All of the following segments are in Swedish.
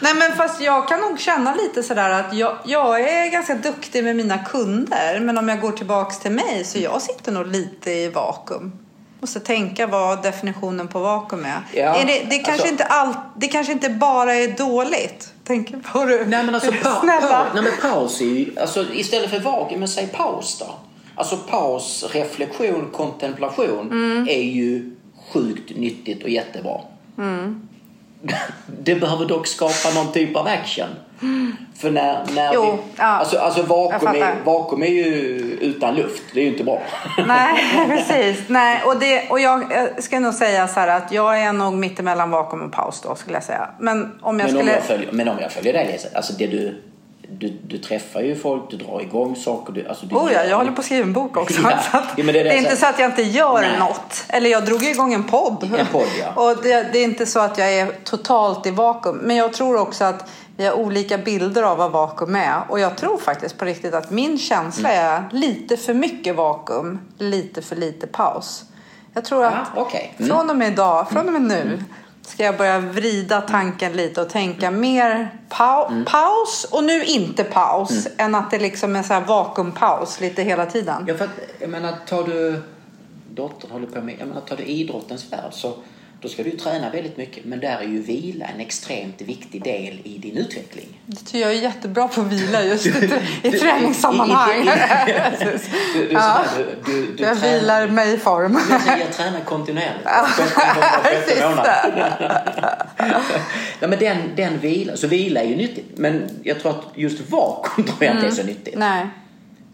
Nej men fast jag kan nog känna lite sådär att jag, jag är ganska duktig med mina kunder. Men om jag går tillbaks till mig så jag sitter nog lite i vakuum. Måste tänka vad definitionen på vakuum är. Ja, är det, det, kanske alltså- inte all, det kanske inte bara är dåligt. Tänker på det. Nej men alltså pa, pa, nej, men paus är ju, alltså istället för vakuum, men säg paus då. Alltså paus, reflektion, kontemplation Mm. är ju sjukt nyttigt och jättebra. Mm. Det behöver dock skapa någon typ av action. För när, när Jo, vi, ja. alltså, alltså vakuum, är, vakuum är ju utan luft, det är ju inte bra. Nej, precis. Nej, och det, och jag, jag ska nog säga så här att jag är nog mittemellan vakuum och paus då skulle jag säga. Men om jag Men om skulle... jag följer, men om jag följer dig Lisa, alltså det du, du, du träffar ju folk, du drar igång saker. Du, alltså du Oh ja, jag håller på att skriva en bok också. Ja. Att Ja, det är det, är inte så att jag inte gör Nej. något. Eller jag drog igång en podd. En podd, ja. Och det, det är inte så att jag är totalt i vakuum. Men jag tror också att vi har olika bilder av vad vakuum är. Och jag tror faktiskt på riktigt att min känsla Mm. är lite för mycket vakuum, lite för lite paus. Jag tror att Ja, okej. Mm. från och med idag, från och med nu ska jag börja vrida tanken lite och tänka mer pau- Mm. paus och nu inte paus än att det liksom är så här vakuumpaus lite hela tiden. Ja, för att, jag menar, tar du... Dottern håller på med... Jag menar, tar du idrottens värld så då ska du träna väldigt mycket. Men där är ju vila en extremt viktig del i din utveckling. Det tycker jag är jättebra på att vila just i, i Du- träningssammanhang. Du, du, Ja. du, du, du jag tränar- vilar mig i form. Jag tränar kontinuerligt. Var. Ja, men den, den vila, så vila är ju nyttigt. Men jag tror att just tror jag inte är så nyttigt. Nej.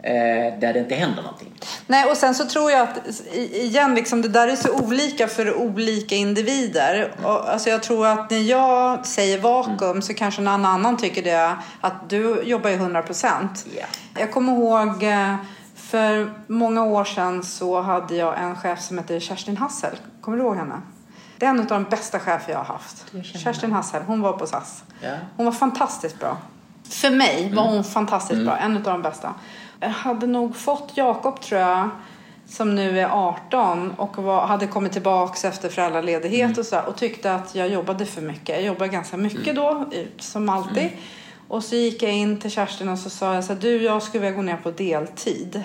Eh, där det inte händer någonting. Nej, och sen så tror jag att igen, liksom, det där är så olika för olika individer. Och, alltså, jag tror att när jag säger vakuum så kanske någon annan tycker det att du jobbar ju 100 procent. Ja. Jag kommer ihåg eh, för många år sedan så hade jag en chef som hette Kerstin Hassel. Kommer du ihåg henne? Det är en av de bästa chefer jag har haft. Kerstin Hassel, hon var på SAS. Ja. Hon var fantastiskt bra. För mig var hon fantastiskt bra, en av de bästa. Hade nog fått Jakob tror jag, som nu är 18 och var, hade kommit tillbaks efter föräldraledighet och så och tyckte att jag jobbade för mycket. Jag jobbade ganska mycket då, ut, som alltid. Och så gick jag in till Kerstin och så sa jag så här, du jag skulle vilja gå ner på deltid.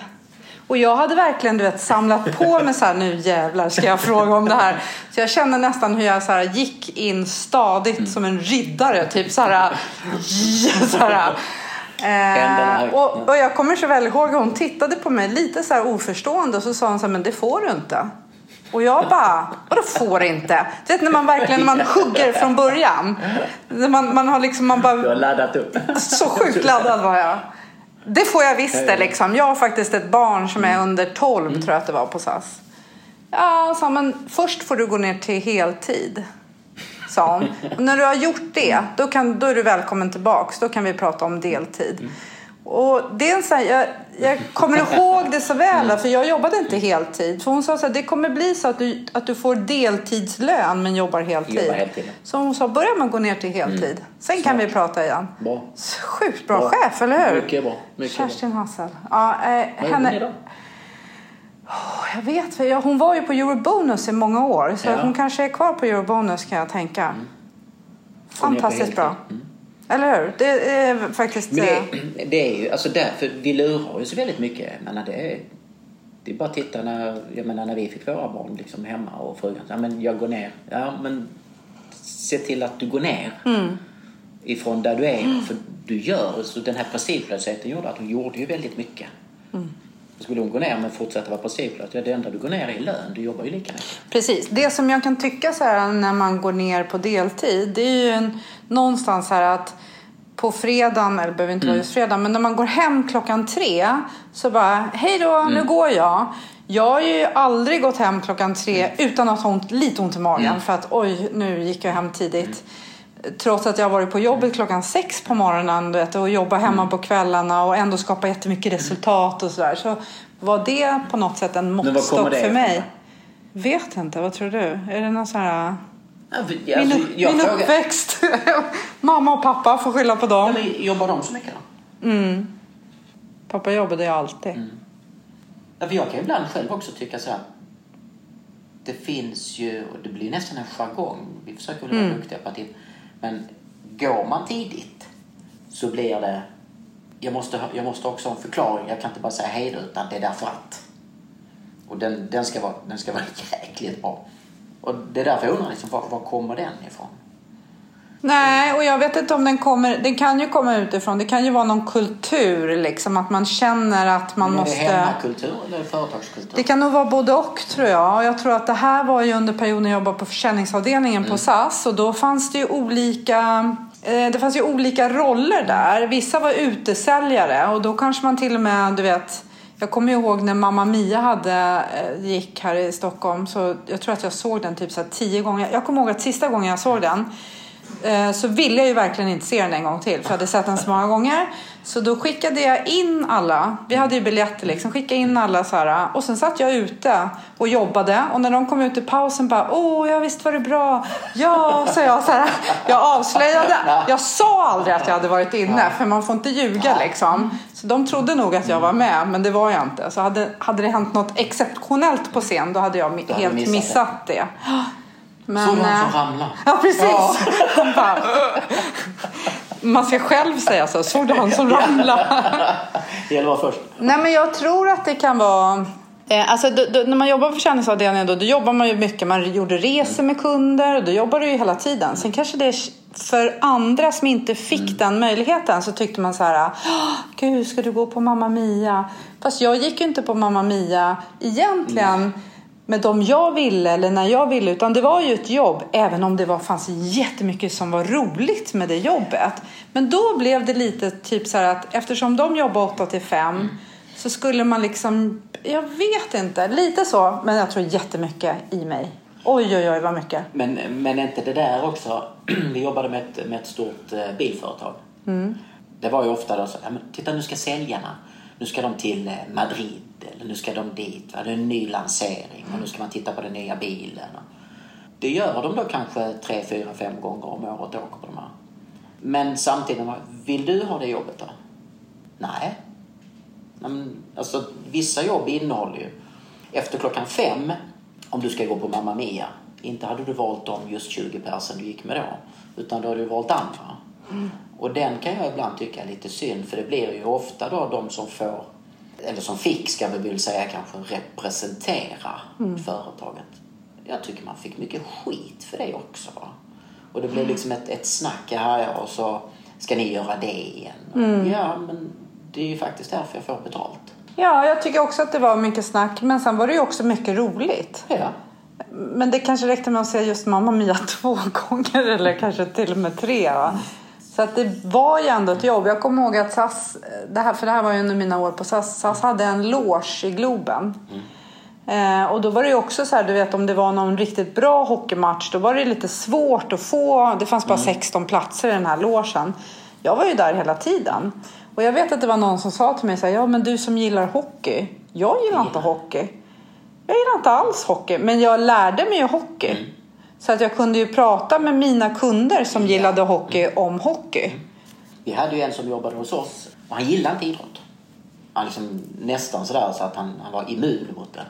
Och jag hade verkligen du vet, samlat på mig så här, nu jävlar ska jag fråga om det här. Så jag kände nästan hur jag så här, gick in stadigt som en riddare. Typ så här. så här eh, och, och jag kommer så väl ihåg hon tittade på mig lite så här oförstående och så sa hon så här, men det får du inte. Och jag bara, vadå får inte? Du vet när man verkligen man hugger från början. Man, man har liksom, man bara Du har laddat upp. så sjukt laddad var jag. Det får jag visst det liksom. Jag har faktiskt ett barn som är under 12 tror jag att det var på SAS. Ja, sa men först får du gå ner till heltid. Sa hon. Och när du har gjort det, då, kan, då är du välkommen tillbaks. Då kan vi prata om deltid. Och det är en sån här, jag, jag kommer ihåg det så väl, för jag jobbade inte heltid. För hon sa så här, det kommer bli så att du, att du får deltidslön men jobbar heltid. Jobbar heltid. Så hon sa, börja med att gå ner till heltid. Sen kan vi prata igen. Bra. Sjukt bra, Bra. chef, eller hur? Mycket bra. Mycket bra. Kerstin Hassel. Ja, eh, henne, då? jag vet, jag, hon var ju på Eurobonus i många år. Så Ja. Mm. hon kanske är kvar på Eurobonus kan jag tänka. På Fantastiskt bra. Mm. Eller hur? Det är faktiskt... Men eh, det, det är ju, alltså därför, vi lurar ju så väldigt mycket. Jag menar, det är, det är bara att titta när, jag menar, när vi fick våra barn liksom hemma och frugan sa, men jag går ner. Ja, men se till att du går ner. Mm. Ifrån där du är. För du gör, så den här prestigelösheten gjorde att hon gjorde ju väldigt mycket. Mm. Skulle hon gå ner men fortsätta vara prestigelös, ja, det enda du går ner är i lön. Du jobbar ju lika mycket. Precis. Det som jag kan tycka så här när man går ner på deltid, det är ju en, någonstans här att på fredagen, eller det behöver inte vara just fredag, men när man går hem klockan tre så bara, hej då, nu går jag. Jag har ju aldrig gått hem klockan tre utan att ha ont, lite ont i magen för att oj, nu gick jag hem tidigt. Trots att jag har varit på jobbet klockan sex på morgonen vet, och jobbar hemma på kvällarna och ändå skapar jättemycket resultat och sådär. Så var det på något sätt en måttstock för mig. Vet inte, vad tror du? Är det någon sån här... För, Min, alltså, jag min uppväxt. Mamma och pappa får skylla på dem. men jobbar de så mycket då? Pappa jobbade ju alltid. Ja, för jag kan ibland själv också tycka så här. Det finns ju, och det blir nästan en jargong. Vi försöker väl vara duktiga på att men går man tidigt så blir det... Jag måste, ha- jag måste också ha en förklaring. Jag kan inte bara säga hej då, utan det är därför att. Och den, den, ska, vara, den ska vara jäkligt bra. Och det är därför jag undrar liksom, var, var kommer den ifrån? Nej, och jag vet inte om den kommer... Den kan ju komma utifrån. Det kan ju vara någon kultur, liksom. Att man känner att man måste... Är det hemmakultur eller företagskultur? Det kan nog vara både och tror jag. Och jag tror att det här var ju under perioden jag jobbade på försäljningsavdelningen på SAS. Och då fanns det ju olika... eh, Det fanns ju olika roller där. Vissa var utesäljare och då kanske man till och med, du vet... Jag kommer ihåg när Mamma Mia hade, eh, gick här i Stockholm. Så jag tror att jag såg den typ så här tio gånger. Jag kommer ihåg att sista gången jag såg den eh, så ville jag ju verkligen inte se den en gång till för jag hade sett den så många gånger. Så då skickade jag in alla, vi hade ju biljetter liksom, skickade in alla så här och sen satt jag ute och jobbade och när de kom ut i pausen bara åh ja visst var det bra, ja sa jag så här. Jag avslöjade, jag sa aldrig att jag hade varit inne för man får inte ljuga liksom. Så de trodde nog att jag var med men det var jag inte. Så hade, hade det hänt något exceptionellt på scen då hade jag helt missat det. Men, Såg du han eh, som ramlade? Ja, precis. Han bara, man ska själv säga så. Såg du han som ramlade? Det gäller att vara först. Nej, men jag tror att det kan vara... Eh, alltså, då, då, när man jobbar på försäljningsavdelningen då, då jobbar man ju mycket. Man gjorde resor med kunder och då jobbar du ju hela tiden. Sen kanske det är för andra som inte fick den möjligheten så tyckte man så här, "Åh, gud ska du gå på Mamma Mia? Fast jag gick ju inte på Mamma Mia egentligen med de jag ville eller när jag ville utan det var ju ett jobb även om det var, fanns jättemycket som var roligt med det jobbet. Men då blev det lite typ så här att eftersom de jobbar 8 till 5 så skulle man liksom, jag vet inte, lite så men jag tror jättemycket i mig. Oj oj oj vad mycket. Men, men inte det där också... Vi jobbade med ett, med ett stort eh, bilföretag. Det var ju ofta då så, titta nu ska säljarna, nu ska de till eh, Eller nu ska de dit. Va? Det är en ny lansering och nu ska man titta på den nya bilen. Det gör de då kanske tre, fyra, fem gånger om året åker på de här. Men samtidigt, vill du ha det jobbet då? Nej. Men, Alltså, vissa jobb innehåller ju... Efter klockan fem, om du ska gå på Mamma Mia, inte hade du valt de just 20 personer du gick med då. Utan då har du valt andra. Och den kan jag ibland tycka är lite synd, för det blir ju ofta då de som får, eller som fick ska vi väl säga kanske, representera företaget. Jag tycker man fick mycket skit för det också. Och det blev liksom ett, ett snack här och så ska ni göra det igen. Ja, men det är ju faktiskt därför jag får betalt. Ja, jag tycker också att det var mycket snack men sen var det ju också mycket roligt. Ja. Men det kanske räckte med att säga just Mamma Mia två gånger eller kanske till och med tre. Va? Så att det var ju ändå ett jobb. Jag kommer ihåg att SAS, det här, för det här var ju under mina år på SAS, SAS hade en loge i Globen. Eh, och då var det ju också så här, du vet om det var någon riktigt bra hockeymatch då var det lite svårt att få, det fanns bara 16 platser i den här logen. Jag var ju där hela tiden. Och jag vet att det var någon som sa till mig så här, ja men du som gillar hockey, jag gillar inte hockey. Jag gillar inte alls hockey, men jag lärde mig ju hockey. Så att jag kunde ju prata med mina kunder som gillade hockey om hockey. Vi hade ju en som jobbade hos oss och han gillade inte idrott. Han liksom nästan sådär så att han, han var immun mot det.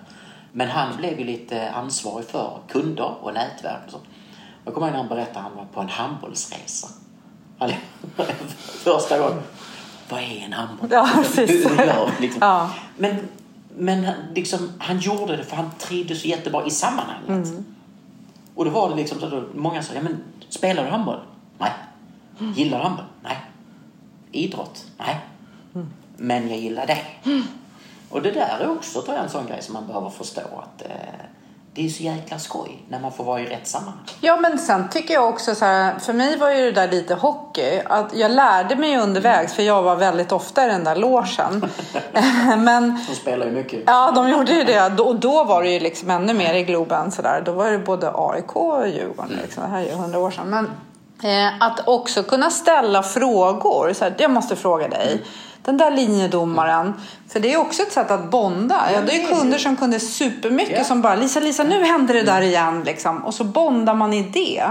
Men han blev ju lite ansvarig för kunder och nätverk och sånt. Jag kommer ihåg när han berättade att han var på en handbollsresa. Han, första gången. Vad är en handboll? Ja, precis. Liksom? Ja. Men, men han, liksom, han gjorde det för han trivdes jättebra i sammanhanget. Och då var det liksom så att många sa, ja men spelar du handboll? Nej. Gillar du handboll? Nej. Idrott? Nej. Men jag gillar det. Och det där är också tror jag en sån grej som man behöver förstå att eh, det är så jäkla skoj när man får vara i rätt sammanhang. Ja men sen tycker jag också så här, för mig var ju det där lite hockey. Att jag lärde mig undervägs för jag var väldigt ofta i den där logen. men De spelar ju mycket. ja, de gjorde ju det. Och då var det ju liksom ännu mer i Globen sådär. Då var det både AIK och Djurgården. Liksom. Det här är ju hundra år sedan. Men eh, att också kunna ställa frågor. Så här, jag måste fråga dig. Den där linjedomaren. För det är också ett sätt att bonda. Jag hade ju kunder som kunde supermycket Ja. som bara Lisa, Lisa nu händer det där igen. Liksom. Och så bondar man i det.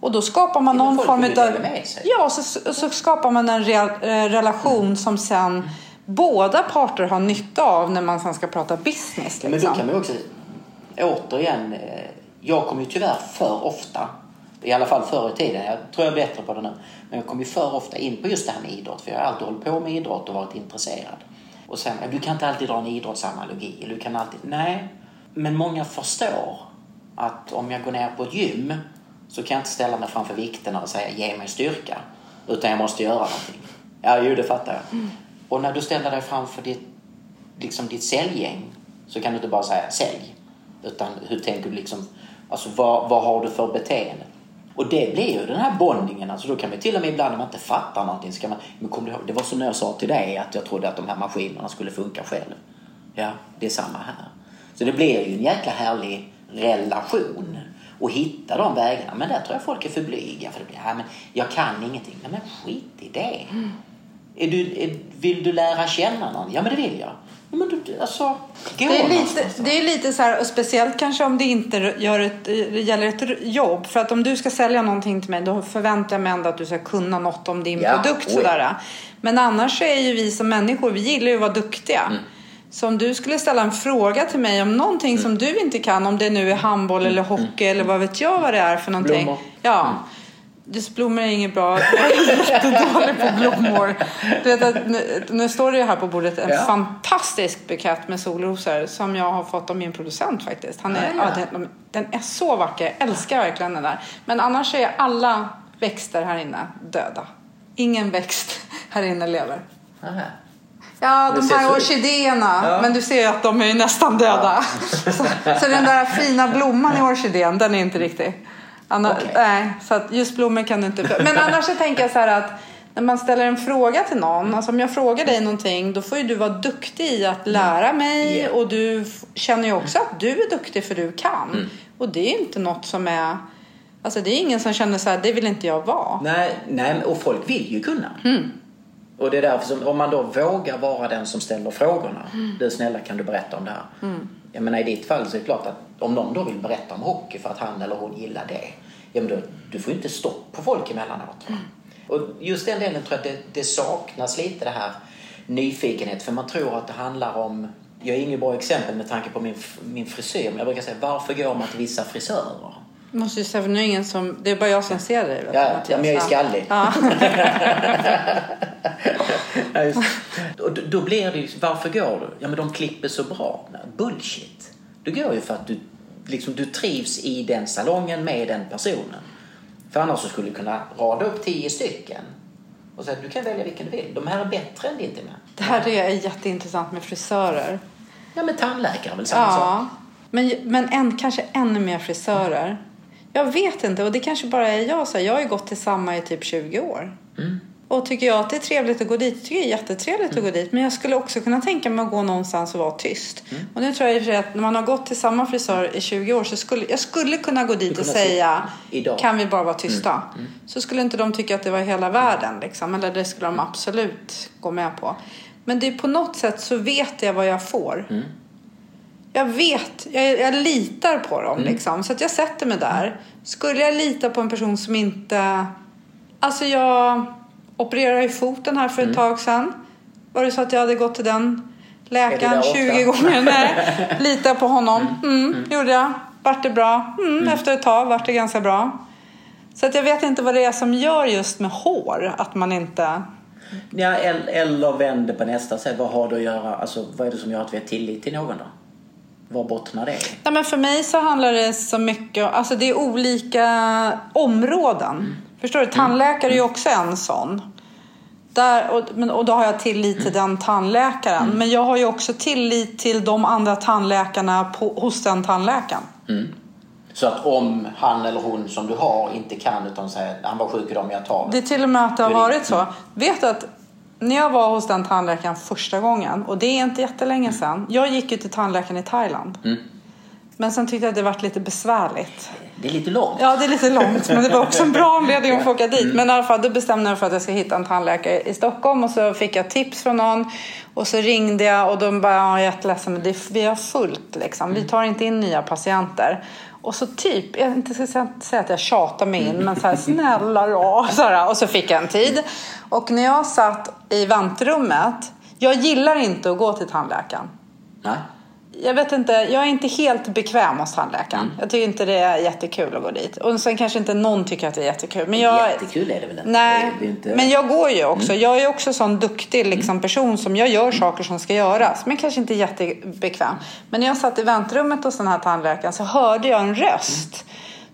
Och då skapar man någon form av... Ja, så, så skapar man en real, eh, relation som sen båda parter har nytta av när man sen ska prata business. Liksom. Men då kan man också, återigen, eh, jag kommer ju tyvärr för ofta I alla fall förr i tiden. Jag tror jag är bättre på det nu. Men jag kom ju för ofta in på just det här med idrott. För jag har alltid hållit på med idrott och varit intresserad. Och sen, du kan inte alltid dra en idrottsanalogi. Eller du kan alltid... Nej. Men många förstår att om jag går ner på ett gym så kan jag inte ställa mig framför vikterna och säga ge mig styrka. Utan jag måste göra någonting. Ja, jo, det fattar jag. Mm. Och när du ställer dig framför ditt, liksom ditt säljgäng så kan du inte bara säga sälj. Utan hur tänker du liksom, alltså vad, vad har du för beteende? Och det blir ju den här bondingen. Alltså då kan man till och med ibland när man inte fattar någonting så kan man, men kom du ihåg, det var som när jag sa till dig att jag trodde att de här maskinerna skulle funka själv. Ja, det är samma här. Så det blir ju en jäkla härlig relation och hitta de vägarna. Men där tror jag folk är för blyga. För det blir, ja, men jag kan ingenting. Nej, men skit i det. Mm. Är du, är, vill du lära känna någon? Ja, men det vill jag. Ja, men du, alltså, det, är lite, det är lite så här, och speciellt kanske om det inte gör ett, gäller ett jobb. För att om du ska sälja någonting till mig då förväntar jag mig ändå att du ska kunna något om din ja, produkt. Sådär. Men annars är ju vi som människor, vi gillar ju att vara duktiga. Mm. Så om du skulle ställa en fråga till mig om någonting mm. som du inte kan, om det nu är handboll mm. eller hockey eller vad vet jag vad det är för någonting. Blommor. Ja. Mm. Blommor är inget bra. Jag är jättedålig på blommor. Du vet nu, nu står det ju här på bordet en ja. fantastisk bukett med solrosor som jag har fått av min producent faktiskt. Han är, ja, ja. Den, den, är så vacker. Jag älskar verkligen den där. Men annars är alla växter här inne döda. Ingen växt här inne lever. Aha. Ja, de här orkidéerna. Ja. Men du ser att de är nästan döda. Så, så, den där fina blomman i orkidén, den är inte riktig. Anna, okay. Nej, så att just blommor kan du inte... Men annars så tänker jag så här att när man ställer en fråga till någon, alltså om jag frågar dig någonting, då får ju du vara duktig i att lära mig yeah. och du känner ju också att du är duktig för du kan. Mm. Och det är inte något som är... Alltså det är ingen som känner så här, det vill inte jag vara. Nej, nej och folk vill ju kunna. Mm. Och det är därför som om man då vågar vara den som ställer frågorna. Mm. Du snälla kan du berätta om det här? Mm. Jag menar i ditt fall så är det klart att om någon då vill berätta om hockey för att han eller hon gillar det. Ja men då, du får ju inte stopp på folk emellanåt. Mm. Och just den delen tror jag att det, det saknas lite det här nyfikenhet. För man tror att det handlar om jag är inget bra exempel med tanke på min, min frisyr, men jag brukar säga varför går man till vissa frisörer? Måste ju säga, för nu är ingen som, det är bara jag som ser dig. Ja, ja, men jag är skallig. Ja. och då blir det ju, varför går du? Ja men de klipper så bra. Bullshit. Du går ju för att du, liksom, du trivs i den salongen med den personen. För annars så skulle du kunna rada upp tio stycken och säga att du kan välja vilken du vill. De här är bättre än din till mig. Det här är jätteintressant med frisörer. Ja men tandläkare väl samma ja. sak. Men, men en, kanske ännu mer frisörer. Jag vet inte och det kanske bara är jag. Så här, jag har ju gått till samma i typ 20 år. Mm. Och tycker jag att det är trevligt att gå dit, tycker jag är jättetrevligt mm. att gå dit. Men jag skulle också kunna tänka mig att gå någonstans och vara tyst. Mm. Och nu tror jag i och för sig att när man har gått till samma frisör i 20 år så skulle jag skulle kunna gå dit och säga Idag. kan vi bara vara tysta? Mm. mm. Så skulle inte de tycka att det var hela världen liksom. Eller det skulle de absolut gå med på. Men det är på något sätt så vet jag vad jag får. Mm. Jag vet, jag, jag litar på dem mm. liksom. Så att jag sätter mig där. Skulle jag lita på en person som inte... Alltså jag opererade i foten här för ett mm. tag sedan. Var det så att jag hade gått till den läkaren 20 gånger? Nej, lita på honom. Mm. mm, mm. Gjorde jag. Vart det bra? Mm, mm. Efter ett tag vart det ganska bra. Så att jag vet inte vad det är som gör just med hår. Att man inte... Ja, eller vänder på nästa. Säg, vad har det att göra? Alltså, vad är det som gör att vi har tillit till någon då? Vad bottnar det ja, men För mig så handlar det så mycket om, alltså det är olika områden. Mm. Förstår du? Tandläkare är ju också en sån. Där, och, men, och då har jag tillit till den tandläkaren. Mm. Men jag har ju också tillit till de andra tandläkarna på, hos den tandläkaren. Mm. Så att om han eller hon som du har inte kan utan säger han var sjuk idag men jag tar det. Det är till och med att det har varit så. Vet att när jag var hos den tandläkaren första gången och det är inte jättelänge sedan. Jag gick ju till tandläkaren i Thailand. Mm. Men sen tyckte jag att det var lite besvärligt. Det är lite långt. Ja, det är lite långt. Men det var också en bra anledning att få åka dit. Mm. Men i alla fall, då bestämde jag mig för att jag ska hitta en tandläkare i Stockholm. Och så fick jag tips från någon. Och så ringde jag och de bara, jag är jätteledsen men det, vi har fullt liksom. Vi tar inte in nya patienter. Och så typ, jag inte ska säga att jag tjatar mig in, men så här, snälla då. Så här, och så fick jag en tid. Och när jag satt i väntrummet, jag gillar inte att gå till tandläkaren. Nej. Jag vet inte, jag är inte helt bekväm hos tandläkaren. Jag tycker inte det är jättekul att gå dit. Och sen kanske inte någon tycker att det är jättekul. Men jag, Jättekul är det väl inte? Nej, inte... men jag går ju också. Jag är också sån duktig liksom, person som jag gör saker som ska göras. Men kanske inte jättebekväm. Men när jag satt i väntrummet hos den här tandläkaren så hörde jag en röst.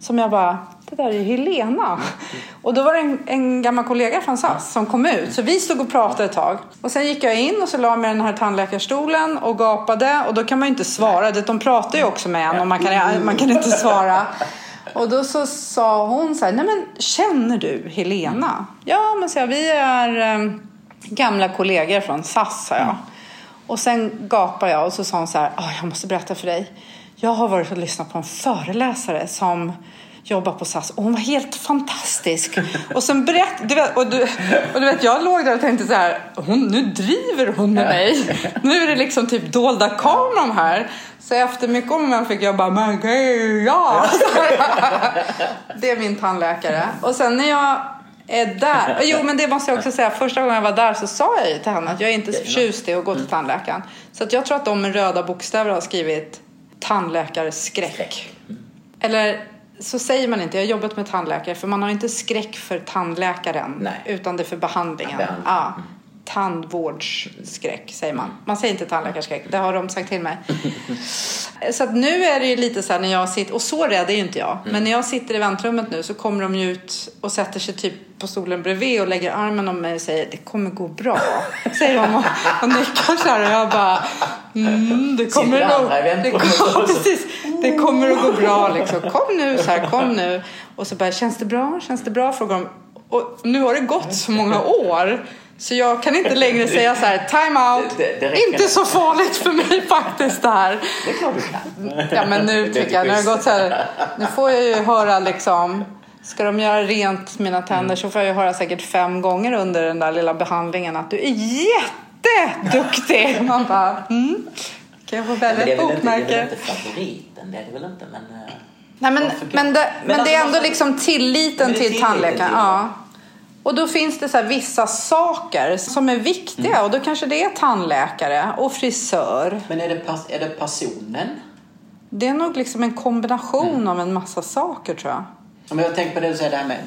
Som jag bara, det där är ju Helena. Och då var det en, en gammal kollega från SAS som kom ut. Så vi stod och pratade ett tag. Och sen gick jag in och så la jag mig i den här tandläkarstolen och gapade. Och då kan man ju inte svara. De pratar ju också med en och man kan, man kan inte svara. Och då så sa hon så här, nej men känner du Helena? Ja men så jag, vi är eh, gamla kollegor från SAS sa jag. Och sen gapade jag och så sa hon så här, ah, jag måste berätta för dig. Jag har varit och lyssnat på en föreläsare som jobbar på SAS och hon var helt fantastisk. Och sen berätt, du vet, och, du, och du vet, jag låg där och tänkte så här, hon, nu driver hon med mig. Nu är det liksom typ dolda kameran här. Så efter mycket om och fick jag bara, men gud ja. Det är min tandläkare. Och sen när jag är där. Jo, men det måste jag också säga. Första gången jag var där så sa jag ju till henne att jag är inte så förtjust i att gå till tandläkaren. Så att jag tror att de med röda bokstäver har skrivit tandläkarskräck. Eller så säger man inte. Jag har jobbat med tandläkare för man har inte skräck för tandläkaren. Nej. Utan det är för behandlingen. Behandling. Ja. Tandvårdsskräck säger man. Man säger inte tandläkarskräck. Det har de sagt till mig. Så att nu är det ju lite så här när jag sitter, och så rädd är ju inte jag. Men när jag sitter i väntrummet nu så kommer de ju ut och sätter sig typ på stolen bredvid och lägger armen om mig och säger det kommer gå bra. Säger de och, och nickar så här och jag bara mm, det kommer nog, det, kommer, precis, det kommer att gå bra liksom. Kom nu så här, kom nu. Och så bara känns det bra? Känns det bra? Frågar de. Och nu har det gått så många år. Så jag kan inte längre säga så här, time out. Det- det räcker inte så farligt för mig faktiskt det här. Det är klart du kan. Ja men nu tycker jag, nu har gått så här, nu får jag ju höra liksom Ska de göra rent mina tänder så får jag ju höra säkert fem gånger under den där lilla behandlingen att du är jätteduktig. Man bara, mm. Kan jag få välja det är ett inte, det är väl bokmärke? inte favoriten, det är det väl inte. Men, eh, Nej men, men, det, men, Men det är alltså, ändå liksom tilliten till tilliten tandläkaren. till- Ja. Och då finns det så vissa saker som är viktiga Mm. och då kanske det är tandläkare och frisör. men är, det är det personen? Det är nog liksom en kombination Mm. av en massa saker tror jag. Ja, men jag tänkte på det du säger, det här med,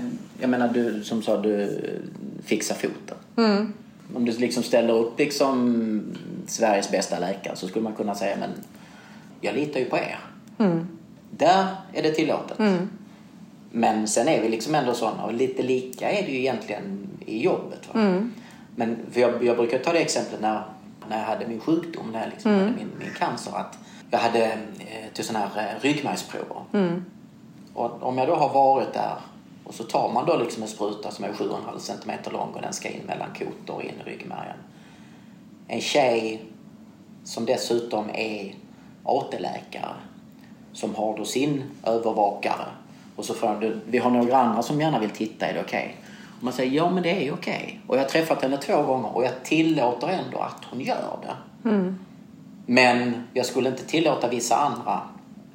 jag menar du som sa du fixar foten. Mm. Om du liksom ställer upp liksom Sveriges bästa läkare så skulle man kunna säga men jag litar ju på er. Mm. Där är det tillåtet. Men sen är vi liksom ändå sådana och lite lika är det ju egentligen i jobbet. Mm. Men för jag, jag brukar ta det exemplet när, när jag hade min sjukdom, när jag liksom Mm. hade min, min cancer. Att jag hade eh, till sådana här eh, ryggmärgsprover. Mm. Och om jag då har varit där och så tar man då liksom en spruta som är 7,5 cm lång och den ska in mellan kotor och in i ryggmärgen. En tjej som dessutom är AT-läkare som har då sin övervakare och så får du, vi har några andra som gärna vill titta, är det okej? Och man säger ja men det är okej. Och jag har träffat henne två gånger och jag tillåter ändå att hon gör det. Men jag skulle inte tillåta vissa andra.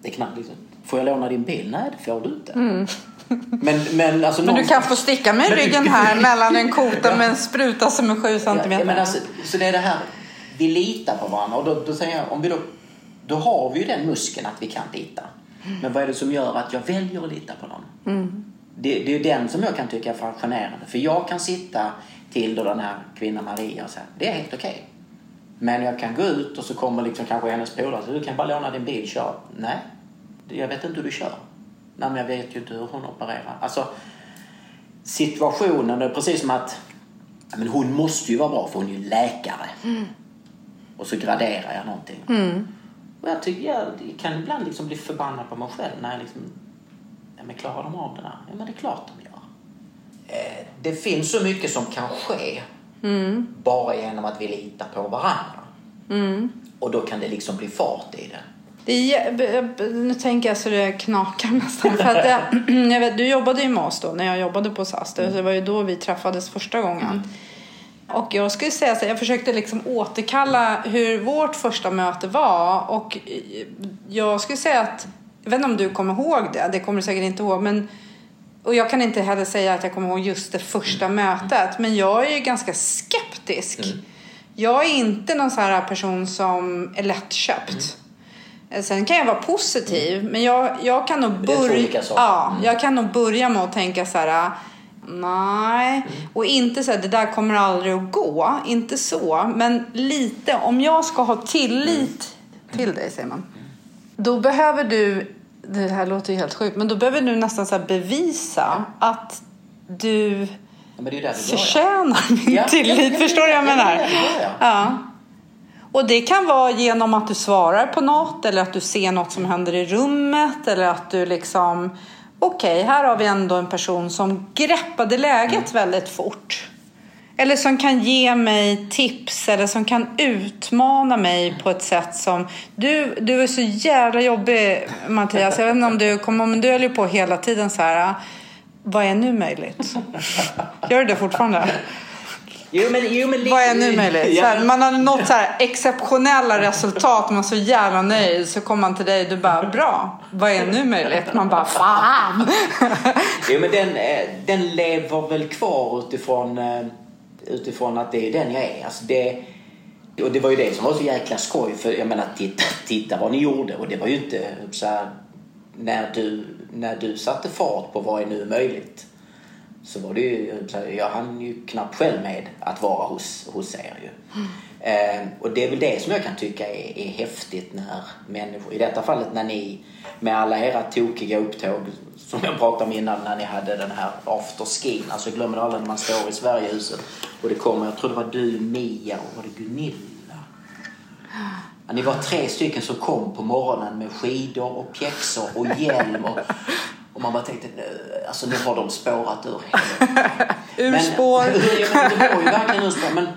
Det knappt liksom, får jag låna din bil? Nej, det får du inte. Men, men, alltså Men du kan få sticka med Men- ryggen här mellan en kota med en spruta som är sju Ja, centimeter. men alltså, så det är det här, vi litar på varandra. Och då, då säger jag, om vi då, då har vi ju den muskeln att vi kan lita. Men vad är det som gör att jag väljer att lita på någon? Det, det är den som jag kan tycka är fascinerande. För jag kan sitta till då den här kvinnan Maria och säga, det är helt okej. Men jag kan gå ut och så kommer liksom kanske hennes polare så du kan bara låna din bil, kör. Nej, jag vet inte hur du kör. Nej, men jag vet ju inte hur hon opererar. Alltså, situationen, det är precis som att men hon måste ju vara bra för hon är ju läkare. Och så graderar jag någonting. Och jag tycker jag kan ibland liksom bli förbannad på mig själv när jag liksom, ja men klarar de av det där? Ja men det är klart de gör. Eh, det finns så mycket som kan ske bara genom att vi litar på varandra. Och då kan det liksom bli fart i det. Det är, nu tänker jag så det knakar nästan. För att jag, jag vet, du jobbade ju med oss då när jag jobbade på SAS. Det det var ju då vi träffades första gången. Och jag skulle säga så jag försökte liksom återkalla hur vårt första möte var. Och jag skulle säga att, jag vet inte om du kommer ihåg det, det kommer du säkert inte ihåg. Men, och jag kan inte heller säga att jag kommer ihåg just det första mötet. Men jag är ju ganska skeptisk. Jag är inte någon sån här person som är lättköpt. Sen kan jag vara positiv, men jag, jag kan nog börja... Ja, Mm. jag kan nog börja med att tänka så här. Nej, och inte så här, det där kommer aldrig att gå. Inte så, men lite. Om jag ska ha tillit till dig, säger man. Då behöver du, det här låter ju helt sjukt, men då behöver du nästan så bevisa att du men det är börjar. förtjänar min Ja, tillit. ja, Förstår du vad jag ja, menar? det. Ja. Och det kan vara genom att du svarar på något eller att du ser något som händer i rummet eller att du liksom okej, här har vi ändå en person som greppade läget väldigt fort. Eller som kan ge mig tips eller som kan utmana mig på ett sätt som... Du, du är så jävla jobbig Mattias. Jag vet inte om du kommer men du höll ju på hela tiden så här. Vad är nu möjligt? Gör du det fortfarande? Jo, men, jo, men lite... Vad är nu möjligt? Här, man har nått så här exceptionella resultat, man är så jävla nöjd. Så kommer man till dig och du bara, bra, vad är nu möjligt? Man bara, fan! Jo, men den, eh, den lever väl kvar utifrån, eh, utifrån att det är den jag är. Alltså det, och det var ju det som var så jäkla skoj. För jag menar, titta, titta vad ni gjorde. Och det var ju inte så här, när du, när du satte fart på vad är nu möjligt. Så var det ju, jag hann ju knappt själv med att vara hos, hos er ju. Eh, och det är väl det som jag kan tycka är, är häftigt när människor, i detta fallet när ni med alla era tokiga upptåg som jag pratade om innan när ni hade den här afterskin. Alltså jag glömmer aldrig när man står i Sverigehuset och det kommer, jag tror det var du, Mia och var det Gunilla? Ni var tre stycken som kom på morgonen med skidor och pjäxor och hjälm och, och man bara tänkte, "Nu, alltså nu har de spårat ur. Ur Men- spår. men det var ju verkligen ur spår. Men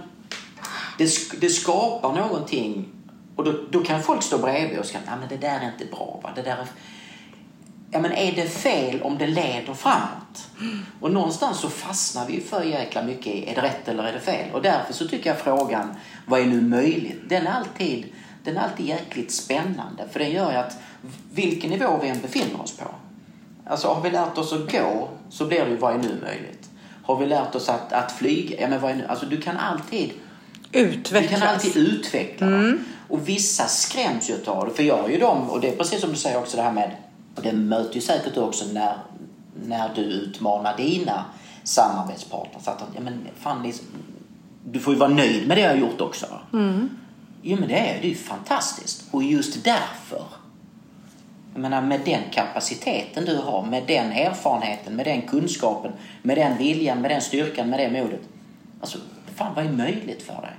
det, det skapar någonting. Och då, då kan folk stå bredvid och säga, nej men det där är inte bra. Va? Det där är... Ja men är det fel om det leder framåt? Och någonstans så fastnar vi för jäkla mycket i, är det rätt eller är det fel? Och därför så tycker jag frågan, vad är nu möjligt? Den är alltid, den är alltid jäkligt spännande. För den gör ju att vilken nivå vi än befinner oss på. Alltså har vi lärt oss att gå så blir det ju vad är nu möjligt? Har vi lärt oss att, att flyga? Ja men vad är nu? Alltså du kan alltid Utvecklas. kan alltid utveckla dem. Och vissa skräms ju av det. För jag är ju dem, och det är precis som du säger också det här med, och det möter ju säkert du också när, när du utmanar dina samarbetspartners. Att ja men fan, ni, du får ju vara nöjd med det jag har gjort också. Jo men det är det är ju fantastiskt. Och just därför jag menar med den kapaciteten du har, med den erfarenheten, med den kunskapen, med den viljan, med den styrkan, med det modet. Alltså, fan vad är möjligt för dig?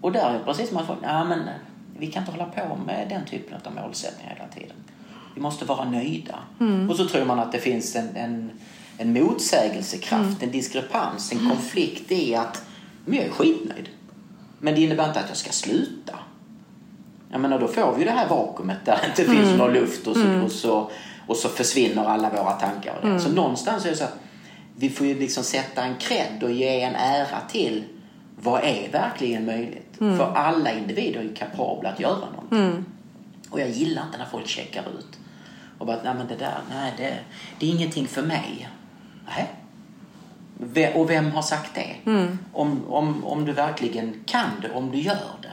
Och där är precis som att folk, ja men vi kan inte hålla på med den typen av målsättningar hela tiden. Vi måste vara nöjda. Och så tror man att det finns en, en, en motsägelsekraft, en diskrepans, en konflikt i att men jag är skitnöjd. Men det innebär inte att jag ska sluta. Jag menar, då får vi det här vakuumet där det inte finns någon luft och så, och, så, och så försvinner alla våra tankar. Och det. Så någonstans är det så att vi får ju liksom sätta en cred och ge en ära till vad är verkligen möjligt. För alla individer är ju kapabla att göra någonting. Och jag gillar inte när folk checkar ut. Och bara, nej men det där, nej det, det är ingenting för mig. Nej. Och vem har sagt det? Om, om, om du verkligen kan det, om du gör det.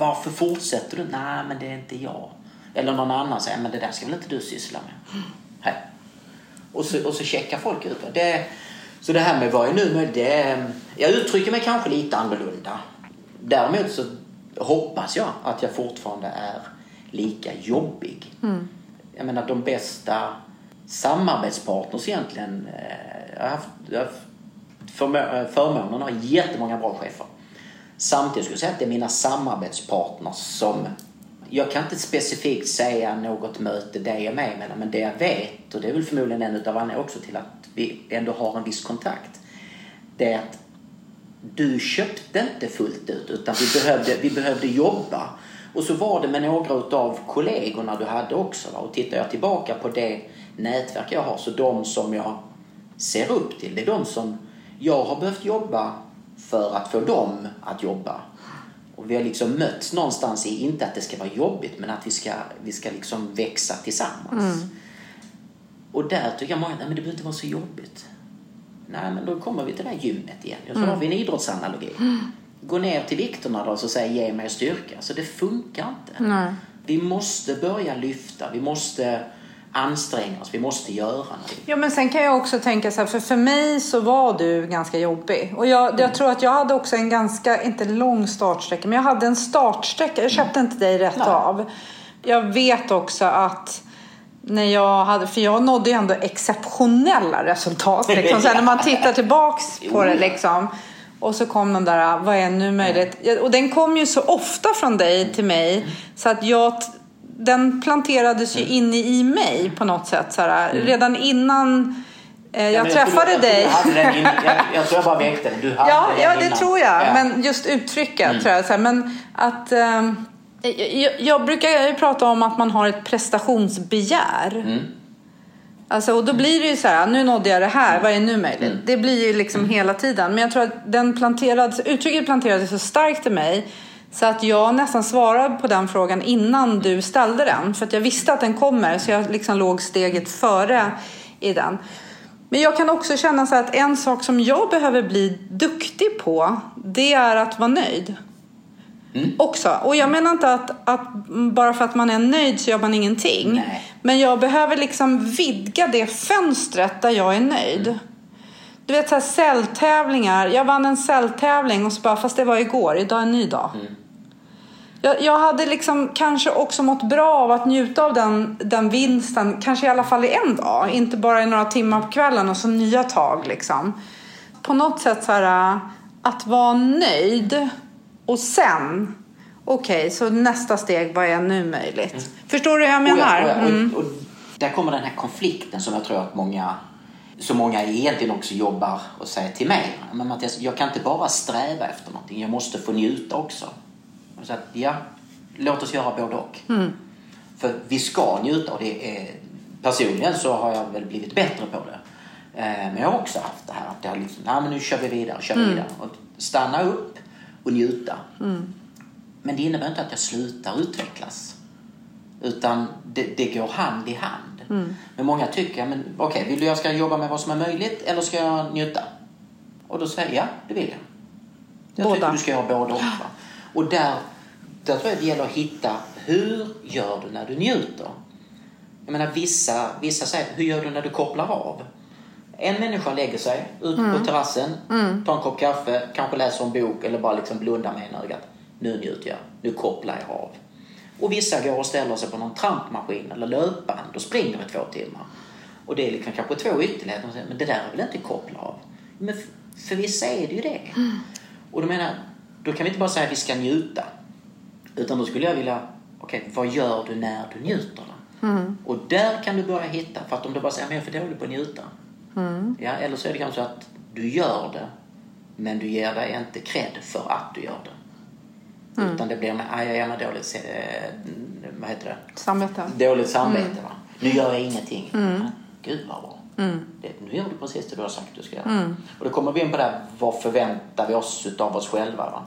Varför fortsätter du? Nej, men det är inte jag. Eller någon annan säger, men det där ska väl inte du syssla med? Nej. Och så, och så checkar folk ut det. Så det här med vad är nu möjligt, det Jag uttrycker mig kanske lite annorlunda. Däremot så hoppas jag att jag fortfarande är lika jobbig. Jag menar de bästa samarbetspartners egentligen. eh, Jag har haft, jag har förmånen att ha jättemånga bra chefer. Samtidigt skulle jag säga att det är mina samarbetspartners som... Jag kan inte specifikt säga något möte det är med emellan, men det jag vet, och det är väl förmodligen en utav anledningarna också till att vi ändå har en viss kontakt, det är att du köpte inte fullt ut utan vi behövde, vi behövde jobba. Och så var det med några utav kollegorna du hade också. Va? Och tittar jag tillbaka på det nätverk jag har så de som jag ser upp till det är de som jag har behövt jobba för att få dem att jobba. Och vi har liksom mötts någonstans i, inte att det ska vara jobbigt, men att vi ska, vi ska liksom växa tillsammans. Och där tycker jag många, nej men det behöver inte vara så jobbigt. Nej, men då kommer vi till det här gymmet igen. Och så har vi en idrottsanalogi. Gå ner till vikterna då och så säga ge mig styrka. Så det funkar inte. Nej. vi måste börja lyfta. Vi måste anstränga oss. Vi måste göra någonting. Ja, men sen kan jag också tänka så här, för för mig så var du ganska jobbig. Och jag, jag tror att jag hade också en ganska, inte lång startsträcka, men jag hade en startsträcka. Jag köpte inte dig rätt Nej. av. Jag vet också att när jag hade, för jag nådde ju ändå exceptionella resultat. Liksom. Sen när man tittar tillbaks på det liksom. Och så kom den där, vad är nu möjligt? Ja, Och den kom ju så ofta från dig till mig. Så att jag, den planterades ju inne i mig på något sätt. Så här, Redan innan eh, jag, Ja, men träffade tror- dig. Jag, tror in, jag, jag tror jag bara väckte den. Du hade Ja, den ja det innan. tror jag. Ja. Men just uttrycket tror jag. Så här, men att, ehm, jag, jag brukar prata om att man har ett prestationsbegär. Mm. Alltså, och då blir det ju så här, nu nådde jag det här, vad är nu möjligt? Mm. Det blir ju liksom hela tiden. Men jag tror att den planterades, uttrycket planterades så starkt i mig så att jag nästan svarade på den frågan innan du ställde den. För att jag visste att den kommer så jag liksom låg steget före i den. Men jag kan också känna så att en sak som jag behöver bli duktig på det är att vara nöjd. Också. Och jag menar inte att, att bara för att man är nöjd så gör man ingenting. Nej. Men jag behöver liksom vidga det fönstret där jag är nöjd. Du vet så här celltävlingar. Jag vann en celltävling och så bara, fast det var igår, idag är en ny dag. Jag, jag hade liksom kanske också mått bra av att njuta av den, den vinsten, kanske i alla fall i en dag. Inte bara i några timmar på kvällen och så nya tag liksom. På något sätt så här, äh, att vara nöjd och sen, okej, så nästa steg, vad är nu möjligt? Förstår du hur jag jag- menar? och jag- Mm. och, och där kommer den här konflikten som jag tror att många så många egentligen också jobbar och säger till mig. Men Mattias, jag kan inte bara sträva efter någonting. Jag måste få njuta också. Och så att, ja, låt oss göra både och. Mm. För vi ska njuta och det är, personligen så har jag väl blivit bättre på det. Eh, Men jag har också haft det här att jag liksom, nej men nu kör vi vidare, kör vi Mm. vidare. Och stanna upp och njuta. Men det innebär inte att jag slutar utvecklas. Utan det, det går hand i hand. Men många tycker, men okej, vill du jag ska jobba med vad som är möjligt eller ska jag njuta? Och då säger jag, ja, det vill jag. Jag Båda. tycker du ska göra både och. Va? Och där, där tror jag det gäller att hitta, hur gör du när du njuter? Jag menar vissa, vissa säger, hur gör du när du kopplar av? En människa lägger sig ut på terrassen, tar en kopp kaffe, kanske läser en bok eller bara liksom blundar med ena ögat. Nu njuter jag, nu kopplar jag av. Och vissa går och ställer sig på någon trampmaskin eller löpband och springer i två timmar. Och det är liksom kanske två ytterligheter. Men det där är väl inte koppla av? Men för vissa är det ju det. Och då menar då kan vi inte bara säga att vi ska njuta. Utan då skulle jag vilja, okej, vad gör du när du njuter då? Och där kan du börja hitta, för att om du bara säger, men jag är för dålig på att njuta. Ja, eller så är det kanske att du gör det, men du ger dig inte cred för att du gör det. Utan det blir med, aj, jag ger mig dåligt, eh, vad heter det? Samvete. Dåligt samvete va. Nu gör jag ingenting. Ja, Gud vad bra. Det, nu gör du precis det du har sagt du ska göra. Och då kommer vi in på det här, vad förväntar vi oss av oss själva? Va?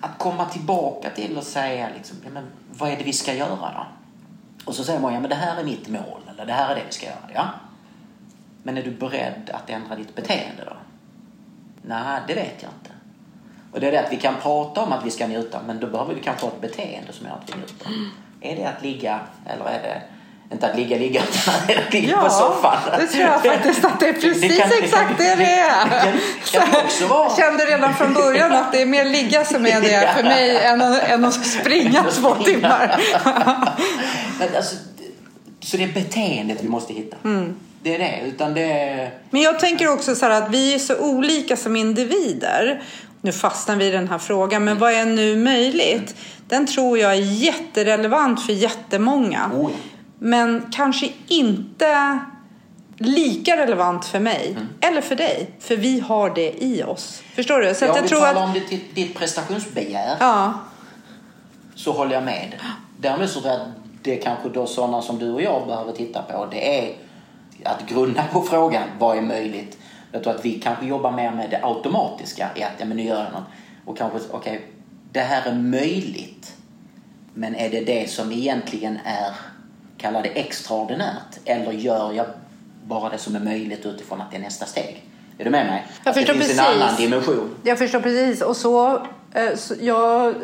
Att komma tillbaka till och säga liksom, ja, men, vad är det vi ska göra då? Och så säger man, ja men det här är mitt mål, eller det här är det vi ska göra. Ja. Men är du beredd att ändra ditt beteende då? Nej, det vet jag inte. Och det är det att vi kan prata om att vi ska njuta, men då behöver vi kanske ha ett beteende som gör att vi njuter. Är det att ligga, eller är det inte att ligga, ligga, utan det att ligga på soffan? det tror jag faktiskt att det är precis kan- exakt det det är. Det kan, kan också vara. Jag kände redan från början att det är mer ligga som är det för mig än att, än att springa två timmar. Alltså, så det är beteendet vi måste hitta. Mm. Det är det. Utan det. Men jag tänker också så här att vi är så olika som individer. Nu fastnar vi i den här frågan, men vad är nu möjligt? Den tror jag är jätterelevant för jättemånga. Oh, ja. Men kanske inte lika relevant för mig Mm. eller för dig. För vi har det i oss. Förstår du? Så Ja, jag vi tror talar att... om ditt, ditt prestationsbegär Ja, så håller jag med. Däremot så tror jag att det kanske då sådana som du och jag behöver titta på det är att grunna på frågan vad är möjligt. Jag tror att vi kanske jobbar mer med det automatiska i att ja, men nu gör jag något. Och kanske, okej, det här är möjligt. Men är det det som egentligen är, kalla det extraordinärt? Eller gör jag bara det som är möjligt utifrån att det är nästa steg? Är du med mig? Jag att det förstår finns precis. en annan dimension. Jag förstår precis. Och så Eh, så Jag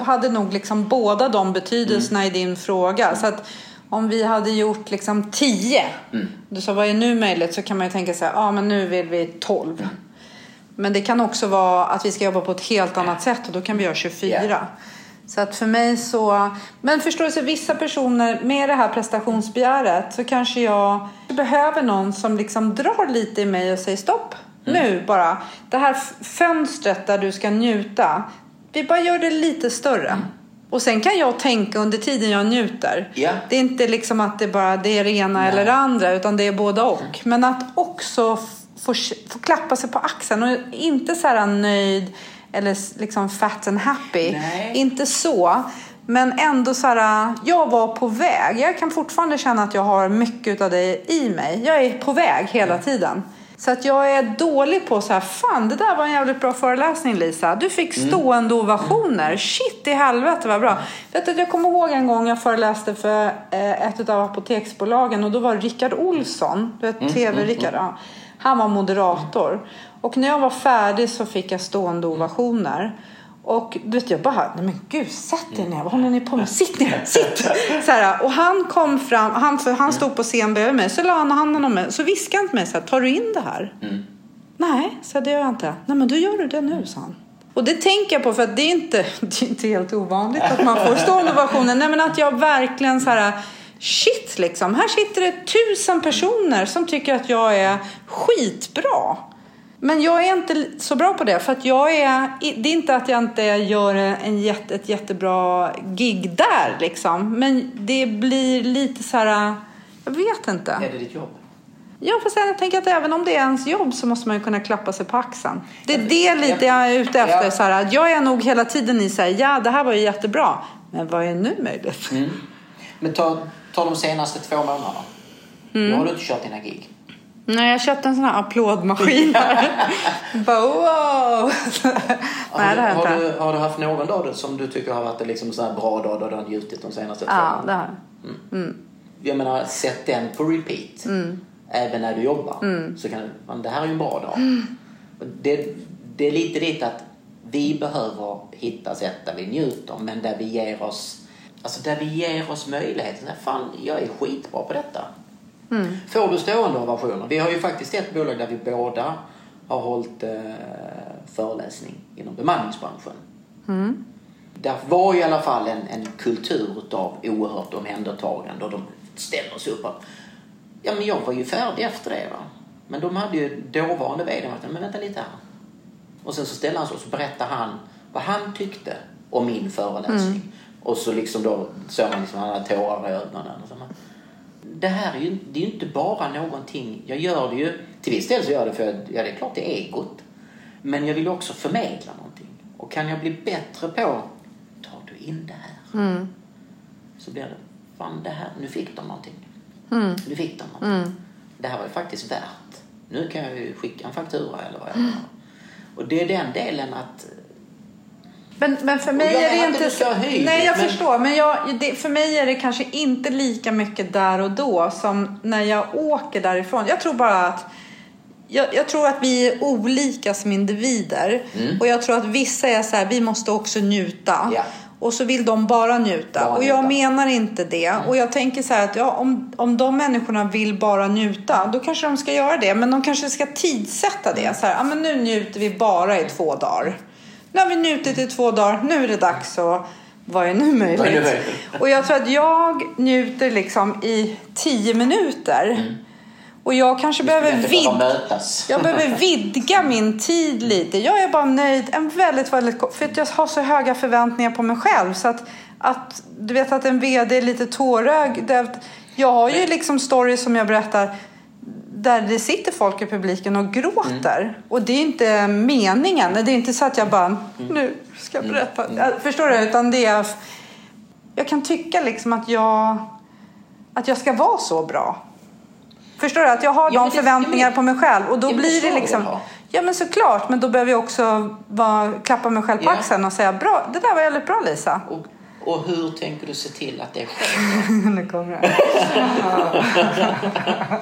hade nog liksom båda de betydelserna i din fråga. Så att om vi hade gjort liksom tio, du sa vad är nu möjligt, så kan man ju tänka sig, ja ah, men nu vill vi tolv. Men det kan också vara att vi ska jobba på ett helt annat sätt och då kan vi göra 24. Ja. Så att för mig så... Men förstår du, så vissa personer med det här prestationsbegäret så kanske jag behöver någon som liksom drar lite i mig och säger stopp. Nu bara. Det här fönstret där du ska njuta. Vi bara gör det lite större. Och sen kan jag tänka under tiden jag njuter. Ja. Det är inte liksom att det bara det är det ena eller det andra utan det är båda och. Men att också få, få klappa sig på axeln och inte så här nöjd eller liksom fat and happy. Nej. Inte så. Men ändå så här, jag var på väg. Jag kan fortfarande känna att jag har mycket av det i mig. Jag är på väg hela tiden. Så att jag är dålig på så här, fan det där var en jävligt bra föreläsning Lisa. Du fick stående ovationer. Shit i helvete vad bra. Vet du, jag kommer ihåg en gång jag föreläste för eh, ett av apoteksbolagen och då var Rickard Olsson, du vet TV-Rickard, ja. han var moderator. Och när jag var färdig så fick jag stående ovationer. Och du vet jag bara, nej men gud sätt er ner, vad håller ni på med? Sitt ner, sitt! Så här, och han kom fram, han, för han stod på scen bredvid mig, så la han handen om mig, så viskade han till mig så här, tar du in det här? Nej, så det gör jag inte. Nej men då gör du det nu, sa han. Och det tänker jag på för att det är inte, det är inte helt ovanligt att man får stående ovationer. Nej men att jag verkligen så här, shit liksom. Här sitter det tusen personer som tycker att jag är skitbra. Men jag är inte så bra på det för att jag är, det är inte att jag inte gör en jätte, ett jättebra gig där liksom. Men det blir lite så här, jag vet inte. Är det ditt jobb? Ja, fast jag tänker att även om det är ens jobb så måste man ju kunna klappa sig på axeln. Det är det lite jag är ute efter. Så här, jag är nog hela tiden i så här, ja det här var ju jättebra. Men vad är nu möjligt? Men ta, ta de senaste två månaderna. Mm. Nu har du inte kört dina gig. Nej, jag köpte en sån här applådmaskin. Bara wow! Nej, det har har, du, har du haft någon dag som du tycker har varit en liksom sån här bra dag då du har njutit de senaste två Ja, det har jag. Jag menar, sätt den på repeat. Mm. Även när du jobbar. Så kan du, man, det här är ju en bra dag. Mm. Det, det är lite dit att vi behöver hitta sätt där vi njuter, men där vi ger oss Alltså där vi ger oss möjligheten. Fan, jag är skitbra på detta. Mm. Får du stående ovationer? Vi har ju faktiskt ett bolag där vi båda har hållit eh, föreläsning inom bemanningsbranschen. Mm. Där var ju i alla fall en, en kultur av oerhört omhändertagande och de ställer sig upp ja men jag var ju färdig efter det va. Men de hade ju dåvarande varit men vänta lite här. Och sen så ställde han sig och så berättade han vad han tyckte om min föreläsning. Och så liksom då såg man liksom han hade tårar i ögonen. Och så man, det här är ju, det är ju inte bara någonting, jag gör det ju, till viss del så gör jag det för att, ja det är klart det är egot. Men jag vill också förmedla någonting. Och kan jag bli bättre på, tar du in det här. Så blir det, fan det här, nu fick de någonting. Nu fick de någonting. Det här var ju faktiskt värt. Nu kan jag ju skicka en faktura eller vad jag gör. Och det är den delen att Men, men för mig är det inte hyr, Nej, jag men- förstår. Men jag, det, för mig är det kanske inte lika mycket där och då som när jag åker därifrån. Jag tror bara att jag, jag tror att vi är olika som individer. Och jag tror att vissa är så här, vi måste också njuta. Mm. Ja. Och så vill de bara njuta. Bara och jag njuta. menar inte det. Och jag tänker så här att ja, om, om de människorna vill bara njuta, då kanske de ska göra det. Men de kanske ska tidsätta det. Så här, ja, men nu njuter vi bara i två dagar. Nu har vi njutit i två dagar, nu är det dags att vad är nu möjligt? Är? Och jag tror att jag njuter liksom i tio minuter. Och jag kanske behöver vid... Jag behöver vidga min tid lite. Jag är bara nöjd. En väldigt, väldigt För att jag har så höga förväntningar på mig själv. Så att, att du vet att en vd är lite tårögd. Jag har ju liksom stories som jag berättar där det sitter folk i publiken och gråter. Och det är inte meningen. Det är inte så att jag bara, nu ska jag berätta. Jag, förstår du? Utan det är... Jag kan tycka liksom att jag, att jag ska vara så bra. Förstår du? Att jag har Ja, de det- förväntningar men- på mig själv. Och då men blir det liksom... det. Ja men såklart. Men då behöver jag också vara, klappa mig själv på Ja. axeln och säga bra, det där var väldigt bra Lisa. Och, och hur tänker du se till att det sker? nu kommer det.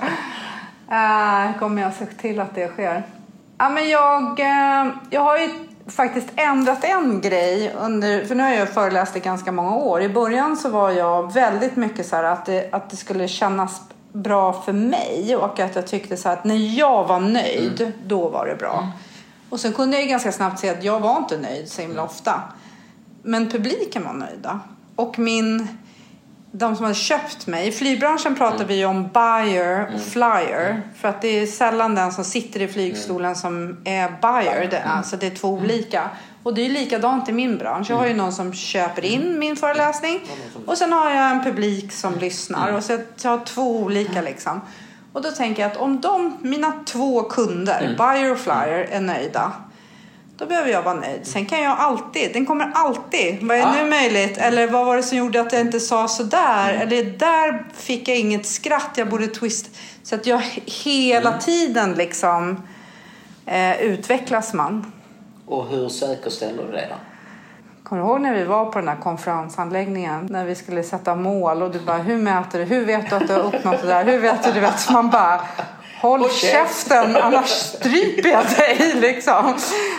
Äh, kommer jag se till att det sker? Ja, men jag, eh, jag har ju faktiskt ändrat en grej. Under, för nu har jag föreläst i ganska många år. I början så var jag väldigt mycket så här att det, att det skulle kännas bra för mig och att jag tyckte så att när jag var nöjd, mm. då var det bra. Mm. Och sen kunde jag ganska snabbt se att jag var inte nöjd så himla ofta. Men publiken var nöjda. Och min, de som hade köpt mig, i flygbranschen pratar mm. vi om buyer och mm. flyer. Mm. För att det är sällan den som sitter i flygstolen mm. som är buyer. Det, alltså det är två olika. Och det är likadant i min bransch. Jag har ju någon som köper in min föreläsning och sen har jag en publik som lyssnar. Och så jag har två olika liksom. Och då tänker jag att om de, mina två kunder, mm. buyer och flyer, är nöjda. Då behöver jag vara nöjd. Sen kan jag alltid, den kommer alltid. Vad är ah. nu möjligt? Eller vad var det som gjorde att jag inte sa sådär? Mm. Eller där fick jag inget skratt, jag borde twist. Så att jag hela mm. tiden liksom eh, utvecklas man. Och hur säkerställer du det då? Kommer du ihåg när vi var på den här konferensanläggningen när vi skulle sätta mål och du bara hur mäter du? Hur vet du att du har uppnått det där? Hur vet du? Du vet, man bara Håll okay. käften annars stryper jag dig liksom.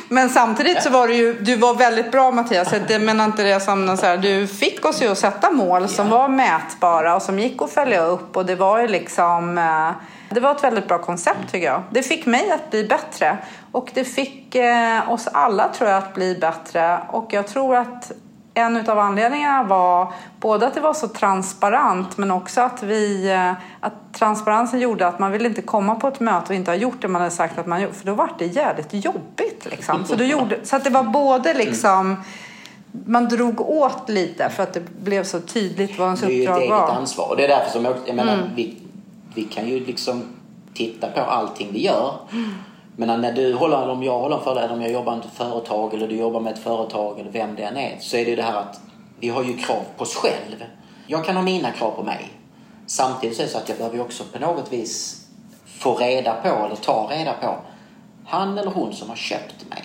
Men samtidigt så var du ju, du var väldigt bra Mattias. Jag menar inte det som så här, du fick oss ju att sätta mål som var mätbara och som gick att följa upp och det var ju liksom eh, det var ett väldigt bra koncept tycker jag. Det fick mig att bli bättre och det fick eh, oss alla tror jag att bli bättre och jag tror att en av anledningarna var både att det var så transparent men också att, vi, eh, att transparensen gjorde att man ville inte komma på ett möte och inte ha gjort det man hade sagt att man gjort för då var det jävligt jobbigt. Liksom. Så, gjorde, så att det var både liksom man drog åt lite för att det blev så tydligt vad ens uppdrag var. Det är ju ett eget ansvar och det är därför som jag, jag menar, mm. vi, vi kan ju liksom titta på allting vi gör. Men när du håller, om jag håller en föreläsning, om jag jobbar med ett företag eller du jobbar med ett företag eller vem det än är. Så är det det här att vi har ju krav på oss själv. Jag kan ha mina krav på mig. Samtidigt så är det så att jag behöver ju också på något vis få reda på eller ta reda på han eller hon som har köpt mig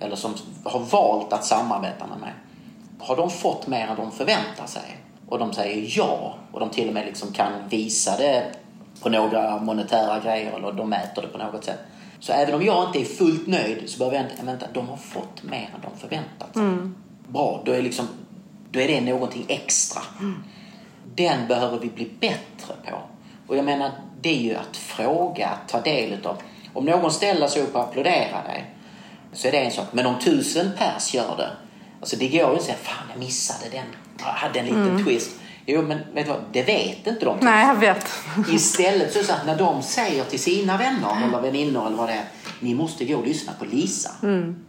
eller som har valt att samarbeta med mig. Har de fått mer än de förväntar sig? Och de säger ja och de till och med liksom kan visa det på några monetära grejer eller de mäter det på något sätt. Så även om jag inte är fullt nöjd så behöver jag inte, vänta, de har fått mer än de förväntat sig. Mm. Bra, då är, liksom, då är det någonting extra. Mm. Den behöver vi bli bättre på. Och jag menar, det är ju att fråga, att ta del utav. Om någon ställer sig upp och applåderar dig så är det en sak. Men om tusen pers gör det, alltså det går ju att säga fan jag missade den, jag hade en liten mm. twist. Jo, men vet du vad? Det vet inte de. Nej, jag vet. Istället så att när de säger till sina vänner eller väninnor eller vad det är, ni måste gå och lyssna på Lisa. Mm.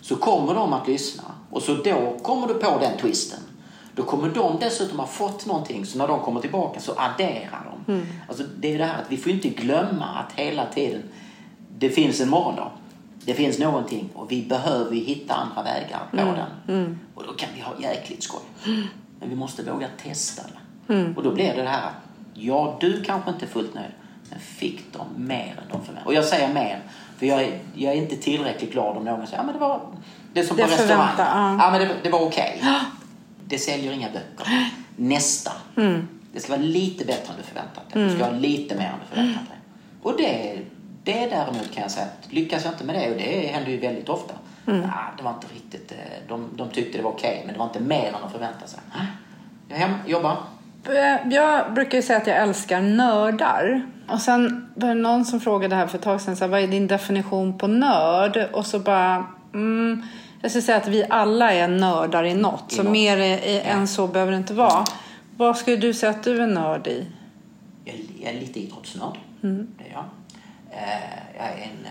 Så kommer de att lyssna och så då kommer du på den twisten. Då kommer de dessutom ha fått någonting så när de kommer tillbaka så adderar de. Mm. Alltså det är det här att vi får inte glömma att hela tiden det finns en morgondag. Det finns någonting och vi behöver hitta andra vägar på mm. den. Mm. Och då kan vi ha jäkligt skoj. Men vi måste våga testa det. Mm. Och då blir det det här ja, du kanske inte är fullt nöjd, men fick de mer än de förväntade Och jag säger mer, för jag är, jag är inte tillräckligt glad om någon säger ja men det var det som på det restaurang. Ja. ja men det, det var okej. Okay. Det säljer inga böcker. Nästa. Mm. Det ska vara lite bättre än du förväntat dig. Du ska mm. ha lite mer än du förväntat dig. Och det, det däremot kan jag säga att lyckas jag inte med det, och det händer ju väldigt ofta, Mm. Ja, det var inte riktigt, eh, de, de tyckte det var okej, okay, men det var inte mer än de förväntade sig. Jag hem, jobbar. Eh, jag brukar ju säga att jag älskar nördar. Och sen var det någon som frågade här för ett tag sedan, så här, vad är din definition på nörd? Och så bara, mm, jag skulle säga att vi alla är nördar i något. I så något. mer i, ja. än så behöver det inte vara. Vad skulle du säga att du är nörd i? Jag är lite idrottsnörd. Mm. Det är jag. Eh, jag är en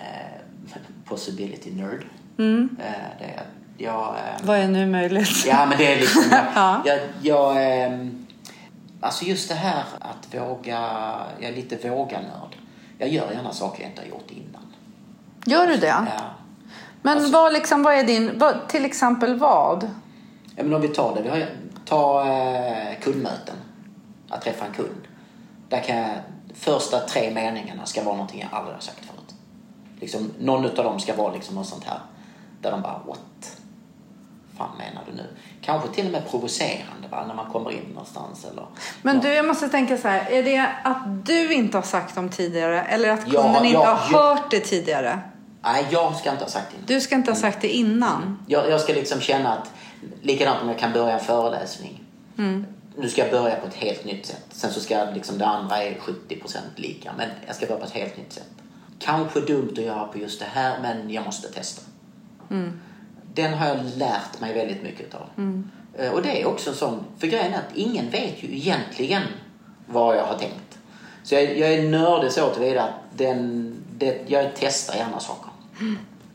possibility nerd. Mm. Eh, det, jag, ehm, Vad är nu möjligt? Ja, men det är liksom... Jag, ja. jag, jag, ehm, alltså just det här att våga... Jag är lite våganörd. Jag gör gärna saker jag inte har gjort innan. Gör du det? Ja. Men alltså, vad, liksom, vad är din... Vad, till exempel vad? Ja, men om vi tar det. Vi har, ta eh, kundmöten. Att träffa en kund. Där kan jag, första tre meningarna ska vara någonting jag aldrig har sagt förut. Liksom, någon av dem ska vara liksom något sånt här där de bara what? fan menar du nu? Kanske till och med provocerande va? när man kommer in någonstans. Eller, Men du, jag måste tänka så här. Är det att du inte har sagt dem tidigare eller att kunden ja, inte har ja. hört det tidigare? Nej, jag ska inte ha sagt det. Du ska inte ha sagt det innan. Jag, jag ska liksom känna att, likadant om jag kan börja en föreläsning. Nu ska jag börja på ett helt nytt sätt. Sen så ska liksom det andra är 70% lika. Men jag ska börja på ett helt nytt sätt. Kanske dumt att göra på just det här, men jag måste testa. Den har jag lärt mig väldigt mycket av. Eh, Och det är också sån, för grejen är att ingen vet ju egentligen vad jag har tänkt. Så jag, jag är nördig så tillvida att den, det, jag testar gärna saker.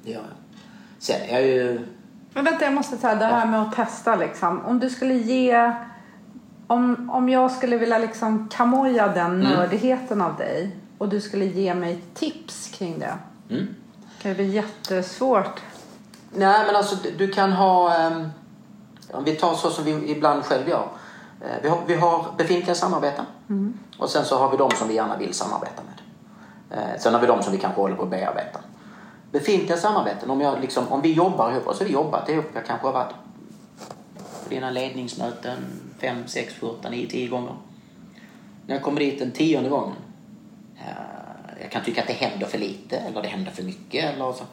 Det gör jag. Sen är jag ju... Men vänta, jag måste säga det här med att testa liksom. Om du skulle ge... Om, om jag skulle vilja liksom kamoja den nördigheten av dig och du skulle ge mig tips kring det. Mm. Det blir jättesvårt. Nej, men alltså du, kan ha... ehm, om vi tar så som vi ibland själv gör. Eh, vi, har, vi har befintliga samarbeten. Och sen så har vi de som vi gärna vill samarbeta med. Eh, sen har vi de som vi kanske håller på att bearbeta. Befintliga samarbeten, om, jag liksom, om vi jobbar ihop, så har vi jobbat ihop, jag kanske har varit på dina ledningsmöten fem, sex, sju, åtta, nio, tio gånger. När jag kommer dit den tionde gången. eh, Jag kan tycka att det händer för lite eller det händer för mycket. Eller så.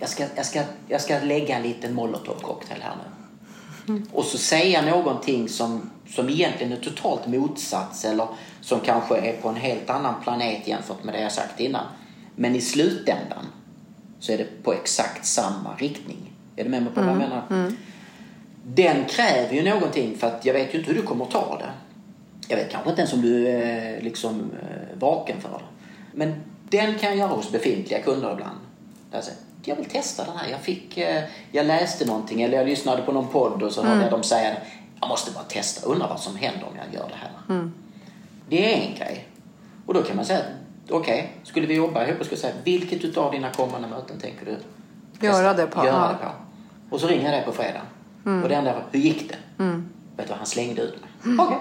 Jag, ska, jag, ska, jag ska lägga en liten molotovcocktail här nu. Och så säga någonting som, som egentligen är totalt motsats eller som kanske är på en helt annan planet jämfört med det jag sagt innan. Men i slutändan så är det på exakt samma riktning. Är du med mig på vad jag menar? Den kräver ju någonting för att jag vet ju inte hur du kommer att ta det. Jag vet kanske inte ens om du är liksom eh, vaken för det. Men den kan jag göra hos befintliga kunder ibland. Där jag vill testa den här. Jag, fick, eh, jag läste någonting eller jag lyssnade på någon podd och så hörde jag dem säga jag måste bara testa. Undrar vad som händer om jag gör det här. Det är en grej. Och då kan man säga, okej, skulle vi jobba ihop och skulle säga vilket utav dina kommande möten tänker du Göra det på, Göra ja. det på. Och så ringer jag dig på fredag. Och det enda hur gick det? Vet du vad, han slängde ut mig. Okej.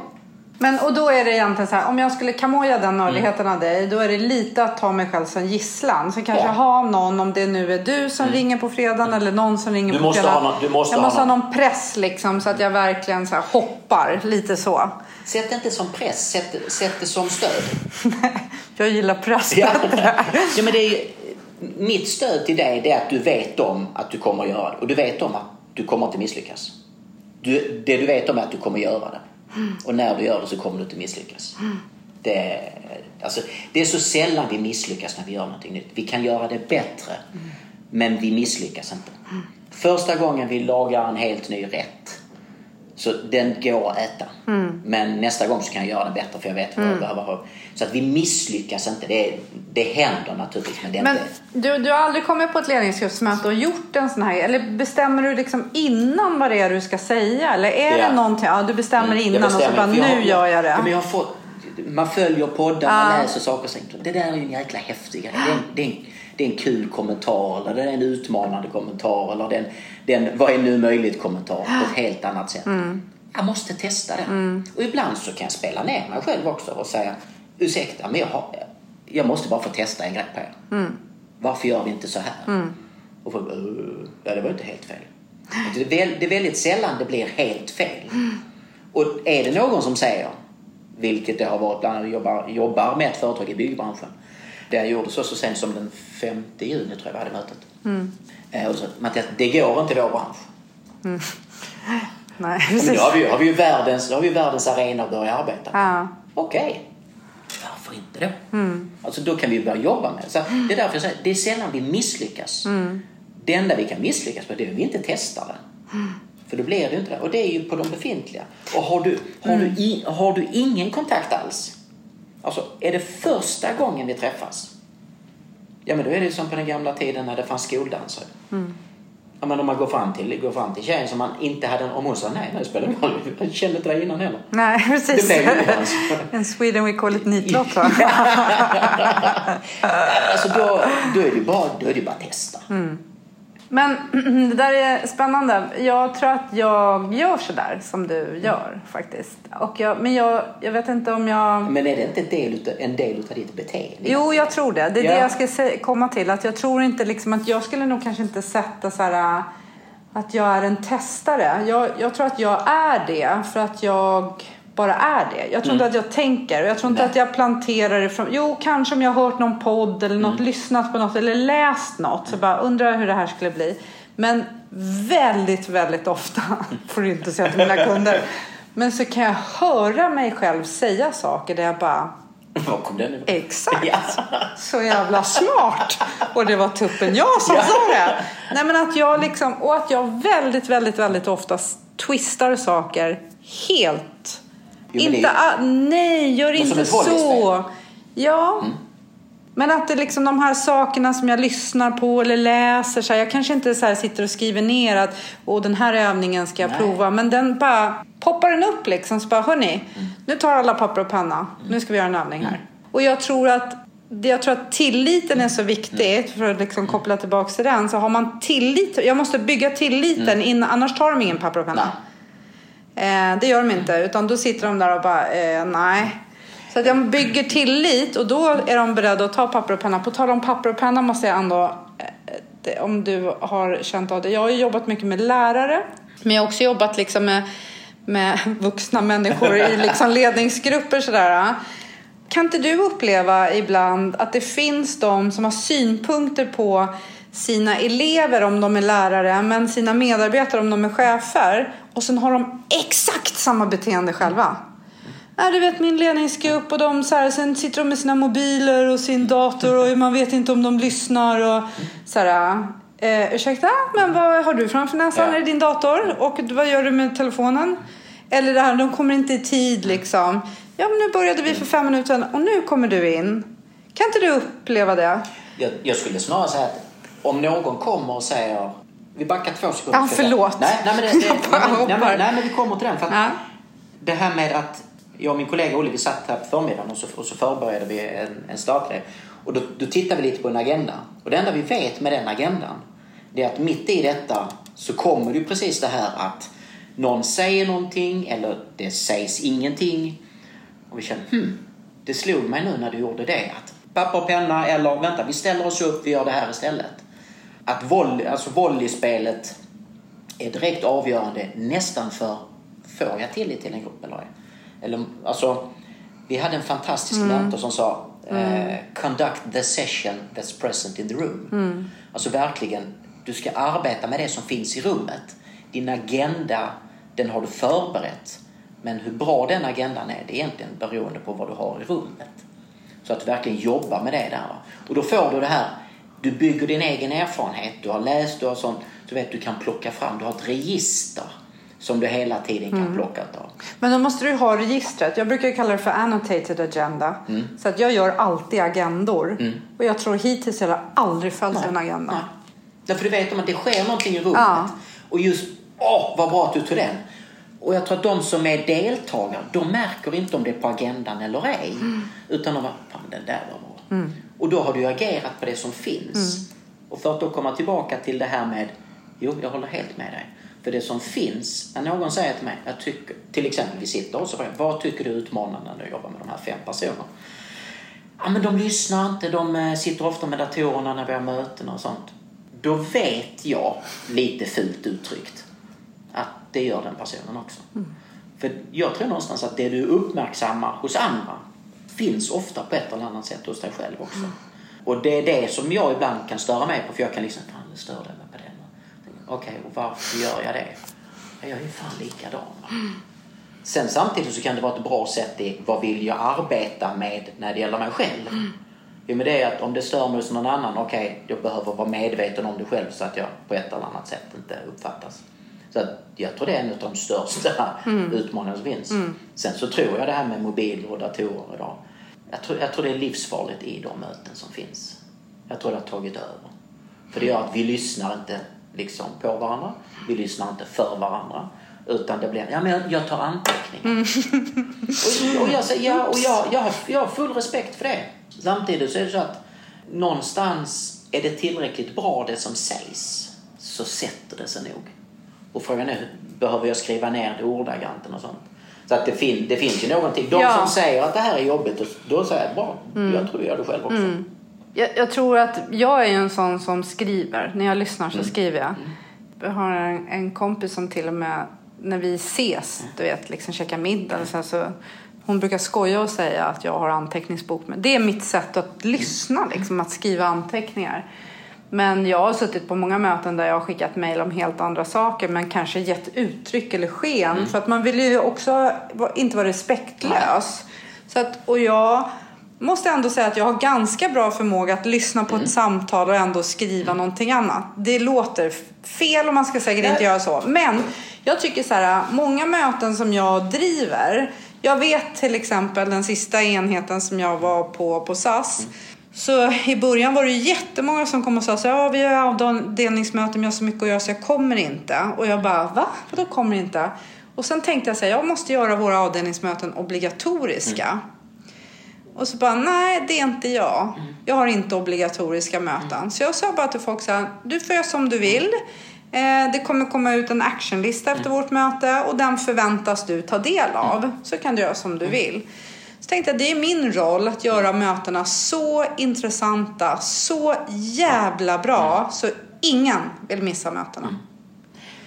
Men och då är det egentligen så här, om jag skulle kamoja den nördigheten av dig, då är det lite att ta mig själv som gisslan. Så kanske Ja. ha någon, om det nu är du som ringer på fredagen eller någon som ringer Du på måste fredag. ha någon- du måste jag måste ha någon. någon press liksom så att jag verkligen så hoppar lite så. Sätt det inte som press, sätt, sätt det som stöd. Jag gillar press Ja. ja, men det är, mitt stöd till dig det är att du vet om att du kommer att göra det. Och du vet om att du kommer inte misslyckas. Du, det du vet om är att du kommer att göra det. Och när du gör det så kommer du inte misslyckas. Det, alltså, det är så sällan vi misslyckas när vi gör någonting nytt. Vi kan göra det bättre, men vi misslyckas inte. Första gången vi lagar en helt ny rätt så den går att äta. Men nästa gång så kan jag göra den bättre för jag vet vad jag behöver ha. Så att vi misslyckas inte. Det, det händer naturligtvis men det är Men inte... du, du har aldrig kommit på ett ledningsgruppsmöte och gjort en sån här Eller bestämmer du liksom innan vad det är du ska säga? Eller är Ja. det någonting, ja du bestämmer Jag innan och så bestämmer, bara nu har- gör jag det. Ja, men jag har fått, man följer poddar, man Ja. läser saker och tänker det där är ju en jäkla häftig grej. Det är en, det, är en, det är en kul kommentar eller det är en utmanande kommentar eller den, den vad är nu möjligt kommentar på ett helt annat sätt. Mm. Jag måste testa det. Och ibland så kan jag spela ner mig själv också och säga ursäkta men jag, har, jag måste bara få testa en grej på er. Mm. Varför gör vi inte så här? Och folk "Uh, ja det var inte helt fel. Det är, väl, det är väldigt sällan det blir helt fel. Och är det någon som säger, vilket det har varit bland annat jobbar, jobbar med ett företag i byggbranschen. Det jag gjorde så, så sent som den 5 juni tror jag vi hade mötet. Eh, Och så, Mattias, det går inte i vår bransch. Nej, Ja, men precis. då har vi, har vi ju världens, då har vi världens arena att börja arbeta. Ja. Okej. Varför inte då? Alltså då kan vi börja jobba med det. Så det är därför jag säger, det är sällan vi misslyckas. Det enda vi kan misslyckas med det är att vi inte testar det. För då blir det ju inte det. Och det är ju på de befintliga. Och har du, har, du i, har du ingen kontakt alls, alltså är det första gången vi träffas, ja men då är det som på den gamla tiden när det fanns skoldanser. Ja, men om man går fram till, går fram till tjejen som man inte hade, om hon sa nej, nej spelar ingen roll, jag kände inte dig innan heller. Nej, precis. Det blev ju. En Sweden we call it nitlott va? Alltså då, då är det bara, då är det bara att testa. Men det där är spännande. Jag tror att jag gör sådär som du gör faktiskt. Och jag, men jag, jag vet inte om jag... Men är det inte en del utav, en del utav ditt beteende? Jo, jag tror det. Det är Ja. det jag ska se- komma till. Att jag tror inte liksom att jag skulle nog kanske inte sätta så här att jag är en testare. Jag, jag tror att jag är det för att jag bara är det. Jag tror inte att jag tänker. Jag tror inte Nej. att jag planterar det från... Jo, kanske om jag har hört någon podd eller något, lyssnat på något eller läst något. Så bara undrar hur det här skulle bli. Men väldigt, väldigt ofta, får du inte säga till mina kunder. Men så kan jag höra mig själv säga saker där jag bara Var kom den ifrån? Exakt. Ja. Så jävla smart. Och det var tuppen jag som sa det. Nej men att jag liksom, och att jag väldigt, väldigt, väldigt ofta twistar saker helt. Inte, nej, gör inte så. Ja. Men att det liksom de här sakerna som jag lyssnar på eller läser. Så här, jag kanske inte så här sitter och skriver ner att Åh, den här övningen ska jag Nej. prova. Men den bara poppar den upp liksom. Så bara, hörni, nu tar alla papper och penna. Nu ska vi göra en övning här. Och jag tror att jag tror att tilliten är så viktigt för att liksom koppla tillbaka till den. Så har man tillit, jag måste bygga tilliten innan, annars tar de ingen papper och penna. Eh, det gör de inte, utan då sitter de där och bara, eh, nej. Så att jag bygger tillit och då är de beredda att ta papper och penna. På tal om papper och penna måste jag ändå, eh, om du har känt av det. Jag har jobbat mycket med lärare, men jag har också jobbat liksom med, med vuxna människor i liksom ledningsgrupper sådär. Kan inte du uppleva ibland att det finns de som har synpunkter på sina elever om de är lärare, men sina medarbetare om de är chefer och sen har de exakt samma beteende själva? Ja, du vet min ledningsgrupp och de så här, sen sitter de med sina mobiler och sin dator och man vet inte om de lyssnar och så här. Eh, ursäkta, men vad har du framför näsan? Ja. Är det din dator? Och vad gör du med telefonen? Eller det här, de kommer inte i tid liksom. Ja, men nu började vi för fem minuter sedan och nu kommer du in. Kan inte du uppleva det? Jag, jag skulle snarare säga att om någon kommer och säger... Vi backar två sekunder. Ja, förlåt. Nej, nej, men, det, det, nej, nej, men, nej, men vi kommer till den. För Ja. Det här med att jag och min kollega Olle, vi satt här på förmiddagen och så, och så förberedde vi en, en statlig. Och då, då tittade vi lite på en agenda. Och det enda vi vet med den agendan, det är att mitt i detta så kommer det ju precis det här att någon säger någonting eller det sägs ingenting. Och vi kände, hmm, det slog mig nu när du gjorde det att papper och penna eller vänta, vi ställer oss upp, vi gör det här istället. Att volley, alltså volleyspelet är direkt avgörande nästan för får jag tillit till en grupp eller ej? Eller, alltså, vi hade en fantastisk mentor som sa eh, conduct the session that's present in the room. Alltså verkligen, du ska arbeta med det som finns i rummet. Din agenda, den har du förberett. Men hur bra den agendan är, det är egentligen beroende på vad du har i rummet. Så att du verkligen jobbar med det där. Och då får du det här, du bygger din egen erfarenhet, du har läst, du har sånt, du vet du kan plocka fram, du har ett register som du hela tiden kan plocka av. Men då måste du ha registret. Jag brukar kalla det för annotated agenda. Mm. Så att jag gör alltid agendor. Och jag tror hittills jag har aldrig följt en agenda. Nej. Därför du vet om att det sker någonting i rummet. Ja. Och just, åh vad bra att du tog den. Och jag tror att de som är deltagare, de märker inte om det är på agendan eller ej. Utan de bara, fan den där var bra. Och då har du agerat på det som finns. Och för att då komma tillbaka till det här med, jo jag håller helt med dig. För det som finns, när någon säger till mig, jag tycker, till exempel vi sitter och så frågar vad tycker du är utmanande när du jobbar med de här fem personerna? Ja men de lyssnar inte, de eh, sitter ofta med datorerna när vi har möten och sånt. Då vet jag, lite fult uttryckt, att det gör den personen också. För jag tror någonstans att det du uppmärksammar hos andra finns ofta på ett eller annat sätt hos dig själv också. Och det är det som jag ibland kan störa mig på för jag kan liksom, fan nu störde jag mig på den. Okej, och varför gör jag det? Jag är ju fan likadan. Mm. Sen samtidigt så kan det vara ett bra sätt i vad vill jag arbeta med när det gäller mig själv. Jo men det är att om det stör mig hos någon annan, okej, jag behöver vara medveten om det själv så att jag på ett eller annat sätt inte uppfattas. Så att jag tror det är en av de största utmaningarna som finns. Sen så tror jag det här med mobiler och datorer idag. Jag tror, jag tror det är livsfarligt i de möten som finns. Jag tror det har tagit över. För det gör att vi lyssnar inte liksom på varandra. Vi lyssnar inte för varandra. Utan det blir, ja men jag, tar anteckningar. Och, och, jag, säger, ja, och jag, jag, har, jag har full respekt för det. Samtidigt så är det så att någonstans är det tillräckligt bra det som sägs så sätter det sig nog. Och frågan är, behöver jag skriva ner det ordagrant och sånt? Så att det, fin, det finns ju någonting. De Ja. som säger att det här är jobbigt, då- säger jag bra, jag tror du gör det själv också. Jag, jag tror att jag är en sån som skriver. När jag lyssnar så skriver jag. Jag har en, en kompis som till och med när vi ses, du vet, liksom käka middag. Och sen så, hon brukar skoja och säga att jag har anteckningsbok. Men det är mitt sätt att lyssna, liksom, att skriva anteckningar. Men jag har suttit på många möten där jag har skickat mejl om helt andra saker men kanske gett uttryck eller sken. Mm. För att man vill ju också inte vara respektlös. Så att, och jag måste ändå säga att jag har ganska bra förmåga att lyssna på ett mm. samtal och ändå skriva mm. någonting annat. Det låter fel och man ska säkert inte göra så. Men jag tycker så här, många möten som jag driver. Jag vet till exempel den sista enheten som jag var på på SAS. Mm. Så i början var det jättemånga som kom och sa så ja vi har avdelningsmöte men jag har så mycket att göra så jag kommer inte. Och jag bara va? Vadå kommer inte? Och sen tänkte jag så här, jag måste göra våra avdelningsmöten obligatoriska. Mm. Och så bara, nej det är inte jag. Mm. Jag har inte obligatoriska möten. Mm. Så jag sa bara till folk så här, du får göra som du vill. Eh, det kommer komma ut en actionlista efter mm. vårt möte och den förväntas du ta del av. Mm. Så kan du göra som du mm. vill. Så tänkte jag det är min roll att göra mötena så intressanta, så jävla bra så ingen vill missa mötena.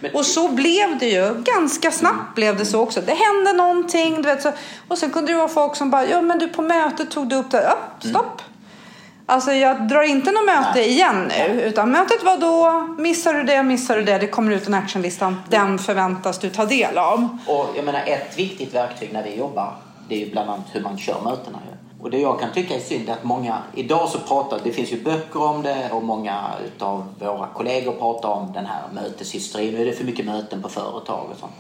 Men... Och så blev det ju. Ganska snabbt mm. blev det så också. Det hände någonting. Du vet, så. Och sen kunde det vara folk som bara, ja men du på mötet tog du upp det. Ja, mm. stopp. Mm. Alltså jag drar inte något möte Nej. igen nu. Utan mötet var då, missar du det, missar du det, det kommer ut en actionlista. Den förväntas du ta del av. Och jag menar ett viktigt verktyg när vi jobbar, det är ju bland annat hur man kör mötena. Och det jag kan tycka är synd är att många, idag så pratar, det finns ju böcker om det och många utav våra kollegor pratar om den här möteshysterin. Nu är det för mycket möten på företag och sånt.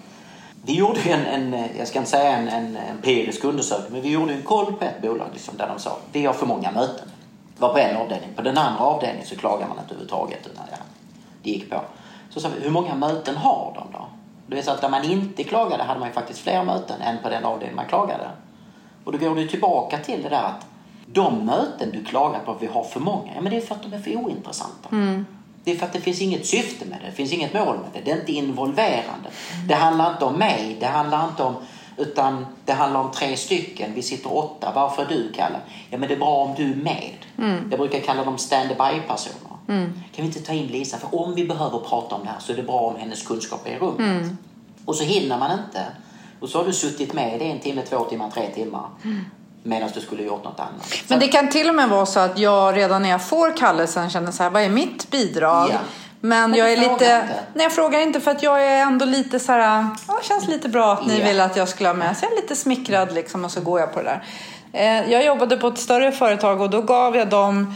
Vi gjorde en, en jag ska inte säga en, en empirisk undersökning, men vi gjorde en koll på ett bolag liksom, där de sa vi har för många möten. Det var på en avdelning. På den andra avdelningen så klagar man inte överhuvudtaget. Utan, ja, det gick på. Så sa vi, hur många möten har de då? Det vill säga att där man inte klagade hade man ju faktiskt fler möten än på den avdelning man klagade. Och då går du tillbaka till det där att de möten du klagar på att vi har för många, ja men det är för att de är för ointressanta. Mm. Det är för att det finns inget syfte med det, det finns inget mål med det, det är inte involverande. Mm. Det handlar inte om mig, det handlar inte om utan det handlar om tre stycken, vi sitter åtta. Varför du Kalle? Ja men det är bra om du är med. Mm. Jag brukar kalla dem stand-by-personer. Mm. Kan vi inte ta in Lisa? För om vi behöver prata om det här så är det bra om hennes kunskap är i rummet. Mm. Och så hinner man inte. Och så har du suttit med i en timme, två timmar, tre timmar. Mm. Medan du skulle gjort något annat. Men det kan till och med vara så att jag redan när jag får kallelsen känner så här, vad är mitt bidrag? Ja. Men, Men jag är lite... Inte. Nej, jag frågar inte för att jag är ändå lite så här, ja, det känns lite bra att ni yeah. vill att jag skulle ha med. Så jag är lite smickrad liksom och så går jag på det där. Eh, jag jobbade på ett större företag och då gav jag dem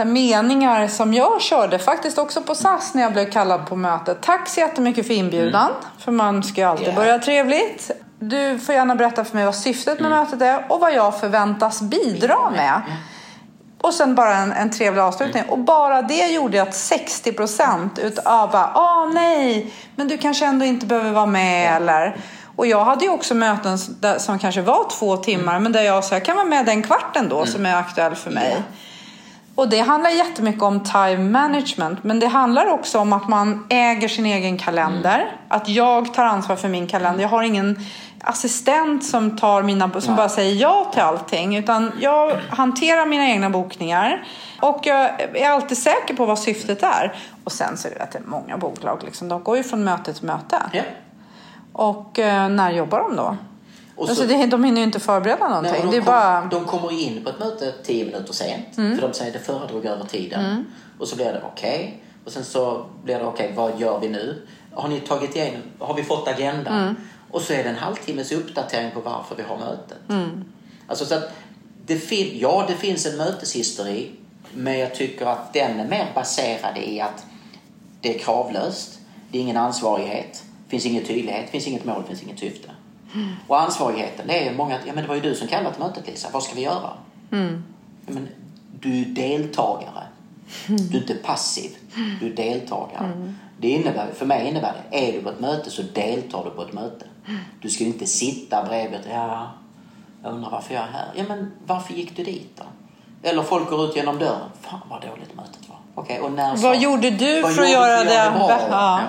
så meningar som jag körde faktiskt också på SAS när jag blev kallad på mötet. Tack så jättemycket för inbjudan, mm. för man ska ju alltid yeah. börja trevligt. Du får gärna berätta för mig vad syftet med mm. mötet är och vad jag förväntas bidra med. Mm. Och sen bara en, en trevlig avslutning. Och bara det gjorde att 60 procent utav bara, ah nej, men du kanske ändå inte behöver vara med eller och jag hade ju också möten som kanske var två timmar men där jag sa jag kan vara med den kvarten då som är aktuell för mig. Och det handlar jättemycket om time management. Men det handlar också om att man äger sin egen kalender. Mm. Att jag tar ansvar för min kalender. Jag har ingen assistent som, tar mina, som bara säger ja till allting. Utan jag hanterar mina egna bokningar. Och jag är alltid säker på vad syftet är. Och sen så är det att det är många bolag. Liksom, de går ju från möte till möte. Ja. Och eh, när jobbar de då? Och så, alltså det, de hinner ju inte förbereda någonting. Nej, de, det är kom, bara... de kommer in på ett möte tio minuter sent. Mm. För de säger det föredrog över tiden. Mm. Och så blir det okej. Okay. Och sen så blir det okej, okay, vad gör vi nu? Har ni tagit igenom, har vi fått agendan? Mm. Och så är det en halvtimmes uppdatering på varför vi har mötet. Mm. Alltså så att det fin- ja, det finns en möteshysteri. Men jag tycker att den är mer baserad i att det är kravlöst. Det är ingen ansvarighet. Det finns ingen tydlighet, det finns inget mål, det finns inget syfte. Mm. Och ansvarigheten, det är många, ja men det var ju du som kallade till mötet Lisa, vad ska vi göra? Mm. Ja, men, du är deltagare. Mm. Du är inte passiv, du är deltagare. Mm. Det innebär, för mig innebär det, är du på ett möte så deltar du på ett möte. Du ska inte sitta bredvid, ja, jag undrar varför jag är här. Ja men varför gick du dit då? Eller folk går ut genom dörren, fan vad dåligt mötet var. Okay, och när Vad så, gjorde du vad för att göra det? det bra? Ja.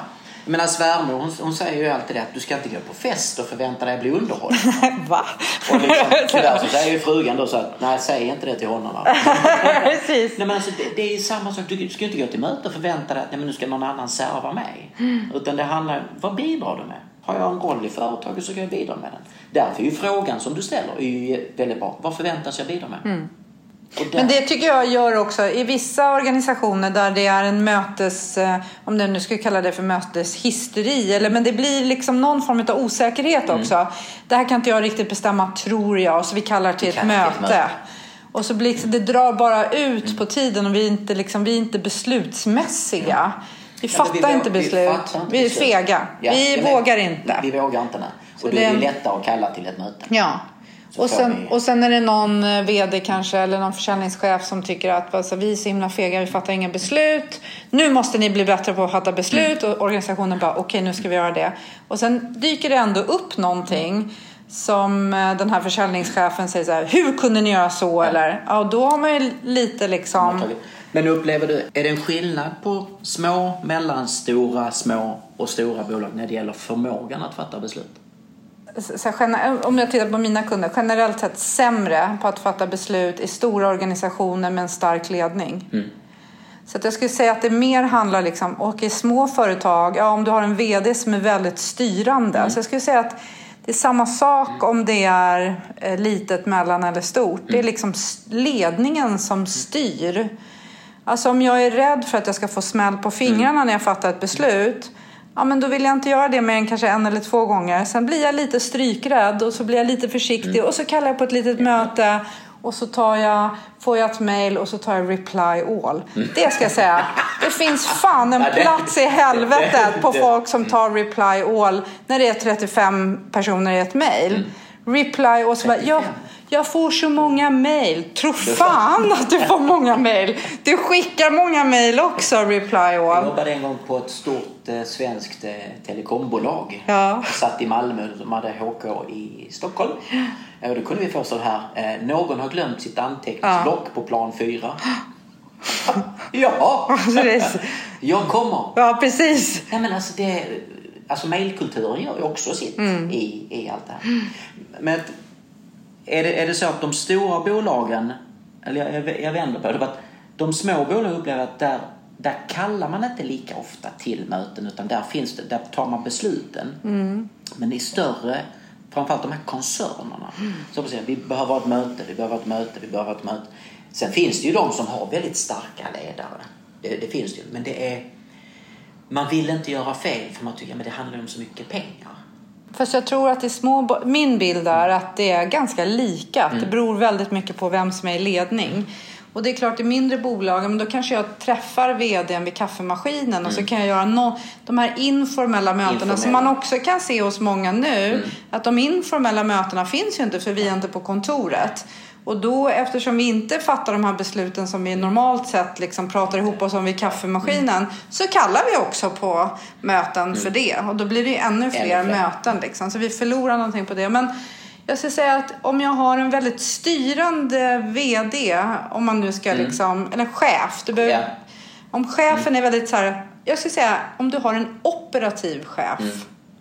Jag menar svärmor hon, hon, säger ju alltid det att du ska inte gå på fest och förvänta dig att bli underhållen. Va? Och liksom, tyvärr så säger ju frugan då så att nej säg inte det till honom. Precis. Nej, men alltså, det, det är samma sak, du ska inte gå till möte och förvänta dig att nej, men nu ska någon annan serva mig. Mm. Utan det handlar vad bidrar du med? Har jag en roll i företaget så kan jag bidra med den. Därför är ju frågan som du ställer är ju väldigt bra. Vad förväntas jag bidra med? Mm. Men det tycker jag gör också i vissa organisationer där det är en mötes, eh, om du nu skulle kalla det för möteshysteri, eller, men det blir liksom någon form av osäkerhet Mm. också. Det här kan inte jag riktigt bestämma tror jag, så vi kallar till ett till ett möte. möte. Och så blir det drar bara ut på tiden och vi är inte, liksom, vi är inte beslutsmässiga. Vi Ja, men fattar vi- inte vi beslut. fattar inte vi är beslut. fega. Ja, vi vågar inte. Vi vågar inte, nej. Så Och då är det det- lättare att kalla till ett möte. Ja. Så Och sen, vi- och sen är det någon eh, vd kanske eller någon försäljningschef som tycker att alltså, vi är så himla fega, vi fattar inga beslut. Nu måste ni bli bättre på att fatta beslut och organisationen bara okej nu ska vi göra det. Och sen dyker det ändå upp någonting som eh, den här försäljningschefen säger så här, hur kunde ni göra så? Eller ja, då har man ju lite liksom Men upplever du, är det en skillnad på små, mellanstora, små och stora bolag när det gäller förmågan att fatta beslut? Så här, om jag tittar på mina kunder, generellt sett sämre på att fatta beslut i stora organisationer med en stark ledning. Så att jag skulle säga att det mer handlar liksom, och i små företag, ja om du har en VD som är väldigt styrande. Så jag skulle säga att det är samma sak om det är eh, litet, mellan eller stort. Det är liksom s- ledningen som styr. Alltså om jag är rädd för att jag ska få smäll på fingrarna när jag fattar ett beslut. Ja men då vill jag inte göra det mer än kanske en eller två gånger. Sen blir jag lite strykrädd och så blir jag lite försiktig och så kallar jag på ett litet möte. Och så tar jag, får jag ett mail och så tar jag reply all. Det ska jag säga. Det finns fan en plats i helvetet på folk som tar reply all när det är 35 personer i ett mail. Reply och så bara, jag, jag får så många mail. Tro fan att du får många mail. Du skickar många mail också, reply Jag all. jobbade en gång på ett stort eh, svenskt eh, telekombolag. Ja. Jag satt i Malmö som hade HK i Stockholm. Och då kunde vi få så här. Eh, någon har glömt sitt anteckningsblock på plan 4. ja, Så det är- jag kommer. Ja, precis. Nej, men alltså det, alltså mailkulturen gör ju också sitt Mm. i, i allt det här. Men är det, är det så att de stora bolagen, eller jag, jag, vänder på det, att de små bolagen upplever att där, där kallar man inte lika ofta till möten utan där, finns det, där tar man besluten. Mm. Men i större, framförallt de här koncernerna, så säga, vi behöver ett möte, vi behöver ett möte, vi behöver ett möte. Sen finns det ju de som har väldigt starka ledare. Det, det finns det ju. Men det är man vill inte göra fel för man tycker att det handlar om så mycket pengar. Fast jag tror att i små... Min bild är att det är ganska lika. Att Det beror väldigt mycket på vem som är i ledning. Och det är klart, i mindre bolag, men då kanske jag träffar vdn vid kaffemaskinen och så kan jag göra no, de här informella mötena som man Informella. också kan se hos många nu. Att de informella mötena finns ju inte för vi är inte på kontoret. Och då eftersom vi inte fattar de här besluten som vi normalt sett liksom pratar ihop oss om vid kaffemaskinen så kallar vi också på möten för det. Och då blir det ju ännu fler fler. möten liksom. Så vi förlorar någonting på det. Men jag ska säga att om jag har en väldigt styrande VD, om man nu ska liksom, eller chef. Du behöver, Ja. Om chefen är väldigt så här, jag ska säga om du har en operativ chef.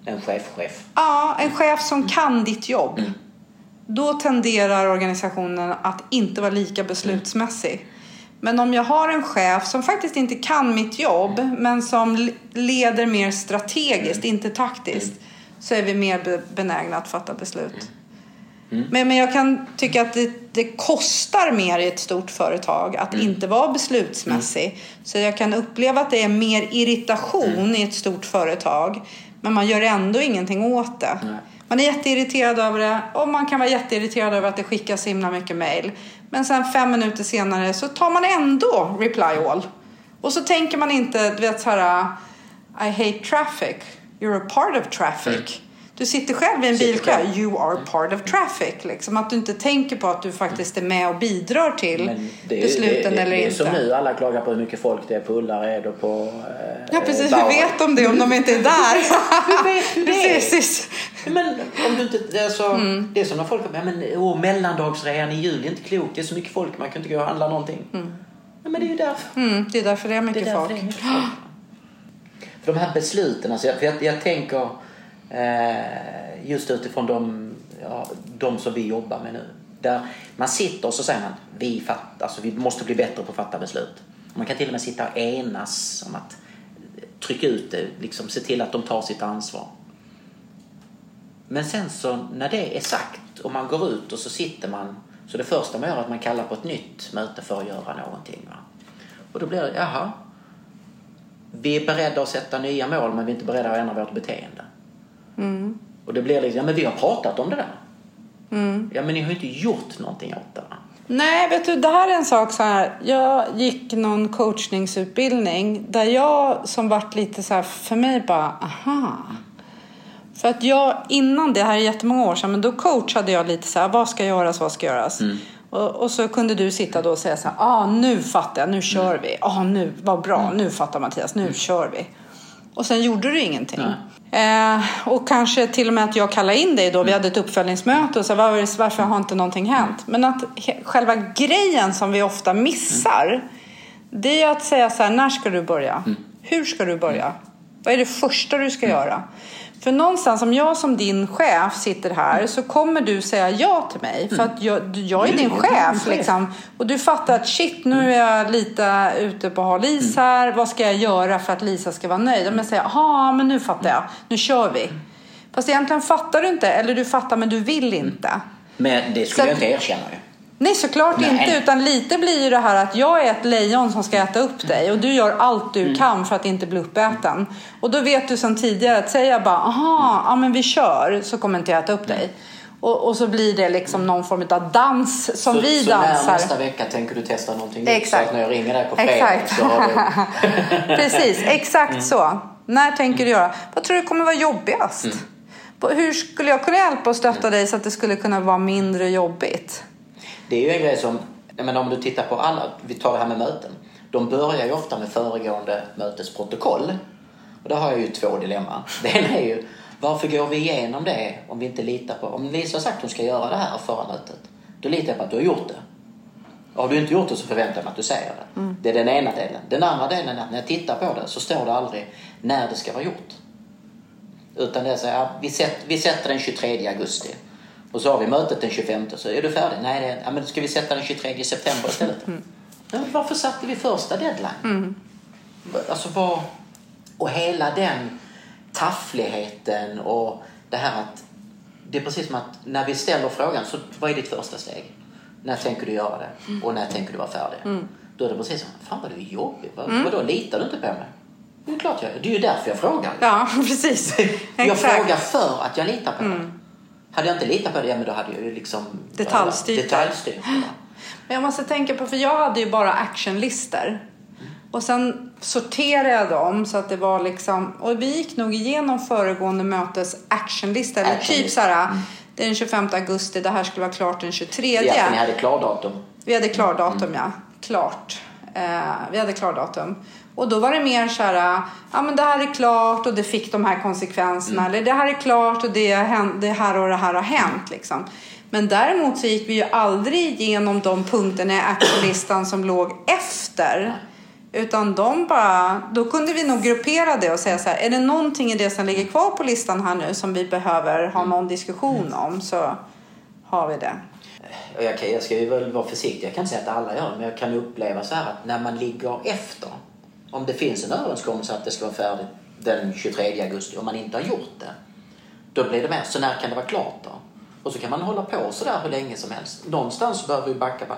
En chefchef. Ja, en chef som kan ditt jobb. Då tenderar organisationen att inte vara lika beslutsmässig. Men om jag har en chef som faktiskt inte kan mitt jobb men som leder mer strategiskt, inte taktiskt, så är vi mer be- benägna att fatta beslut. Men, men jag kan tycka att det, det kostar mer i ett stort företag att inte vara beslutsmässig. Så jag kan uppleva att det är mer irritation i ett stort företag. Men man gör ändå ingenting åt det. Man är jätteirriterad över det och man kan vara jätteirriterad över att det skickas så himla mycket mejl. Men sen fem minuter senare så tar man ändå reply all. Och så tänker man inte, du vet så här, I hate traffic. You're a part of traffic. Du sitter själv i en bilkö. You are part of traffic. Liksom att du inte tänker på att du faktiskt är med och bidrar till det är, besluten det, det, eller det är inte. som nu, alla klagar på hur mycket folk det är på Ullared och på eh, Ja precis, hur vet de det om de inte är där? Det? precis. Men om du inte, det är, så, Mm. det är som när folk ja, men åh, mellandagsrean i jul, det är inte klokt. Det är så mycket folk, man kan inte gå och handla någonting. Ja, men det är ju därför. Mm, det är därför det är Det mycket är därför folk. det är mycket folk. För de här besluten, alltså, jag, för jag, jag tänker Eh, just utifrån de, ja, de som vi jobbar med nu. Där man sitter och så säger man vi, fatt, alltså, vi måste bli bättre på att fatta beslut. Man kan till och med sitta och enas om att trycka ut det, liksom, se till att de tar sitt ansvar. Men sen så när det är sagt och man går ut och så sitter man. Så det första man gör är att man kallar på ett nytt möte för att göra någonting. Va? Och då blir det, jaha. Vi är beredda att sätta nya mål men vi är inte beredda att ändra vårt beteende. Mm. Och det blir liksom, ja men vi har pratat om det där. Mm. Ja men ni har ju inte gjort någonting åt det. Nej, vet du, det här är en sak så här. Jag gick någon coachningsutbildning där jag som vart lite så här för mig bara, aha. För att jag innan det här är jättemånga år sedan, men då coachade jag lite så här, vad ska göras, vad ska göras? Och, och så kunde du sitta då och säga så här, ah, nu fattar jag, nu kör vi. Ah, nu, vad bra, nu fattar Mattias, nu kör vi. Och sen gjorde du ingenting. Eh, och kanske till och med att jag kallade in dig då. Vi hade ett uppföljningsmöte och så var, varför har inte någonting hänt? Men att själva grejen som vi ofta missar. Det är att säga så här, när ska du börja? Hur ska du börja? Vad är det första du ska göra? För någonstans om jag som din chef sitter här så kommer du säga ja till mig. För att jag, du- jag är din chef. Liksom. Och du fattar att shit, nu är jag lite ute på hal is här. Vad ska jag göra för att Lisa ska vara nöjd? Men jag säger, jaha, men nu fattar jag. Nu kör vi. Fast egentligen fattar du inte. Eller du fattar men du vill inte. Men det skulle Så- jag inte erkänna ju. Nej, såklart Nej. inte. Utan lite blir ju det här att jag är ett lejon som ska äta upp dig och du gör allt du kan för att inte bli uppäten. Och då vet du sedan tidigare att säga bara, aha, ja men vi kör så kommer inte jag äta upp dig. Och, och så blir det liksom någon form av dans som så, vi så dansar. när nästa vecka tänker du testa någonting nytt? Exakt. Så när jag ringer dig på fredag Exakt. så har du... Precis, exakt Mm. så. När tänker du göra? Vad tror du kommer vara jobbigast? Mm. Hur skulle jag kunna hjälpa och stötta dig så att det skulle kunna vara mindre jobbigt? Det är ju en grej som, jag menar om du tittar på alla, vi tar det här med möten. De börjar ju ofta med föregående mötes protokoll. Och där har jag ju två dilemman. Det ena är ju, varför går vi igenom det om vi inte litar på, om Lisa har sagt att hon ska göra det här förra mötet, då litar jag på att du har gjort det. Och har du inte gjort det så förväntar jag mig att du säger det. Det är den ena delen. Den andra delen är att när jag tittar på det så står det aldrig när det ska vara gjort. Utan det är så här, vi, sätter, vi sätter den 23 augusti. Och så har vi mötet den 25 så är du färdig? Nej, det ja, men ska vi sätta den 23 september istället? Ja, men varför satte vi första deadline? Alltså vad... Och hela den taffligheten och det här att... Det är precis som att när vi ställer frågan, så vad är ditt första steg? När tänker du göra det? Och när tänker du vara färdig? Då är det precis som, fan vad du är jobbig. Vad, Vadå, litar du inte på mig? Det är klart jag Det är ju därför jag frågar. Ja, precis. Jag frågar för att jag litar på det. Hade jag inte litat på det, men då hade jag ju liksom... Detaljstyrt det. Detaljstyrt? Men jag måste tänka på, för jag hade ju bara actionlistor. Och sen sorterade jag dem så att det var liksom, och vi gick nog igenom föregående mötes actionlista. Eller typ Actionlista. så här, det är den 25 augusti, det här skulle vara klart den 23. Ja, för ni hade klardatum. Vi hade klardatum, ja. Klart. Eh, vi hade klardatum. Och då var det mer så här, ja men det här är klart och det fick de här konsekvenserna. Eller det här är klart och det, det här och det här har hänt. Liksom. Men däremot så gick vi ju aldrig igenom de punkterna i actionlistan som låg efter. Utan de bara, då kunde vi nog gruppera det och säga så här, är det någonting i det som ligger kvar på listan här nu som vi behöver ha någon diskussion om så har vi det. Jag, kan, jag ska ju väl vara försiktig. Jag kan inte säga att alla gör det, men jag kan uppleva så här att när man ligger efter. Om det finns en överenskommelse att det ska vara färdigt den 23 augusti och man inte har gjort det. Då blir det mer, så när kan det vara klart då? Och så kan man hålla på så där hur länge som helst. Någonstans behöver vi backa, ba-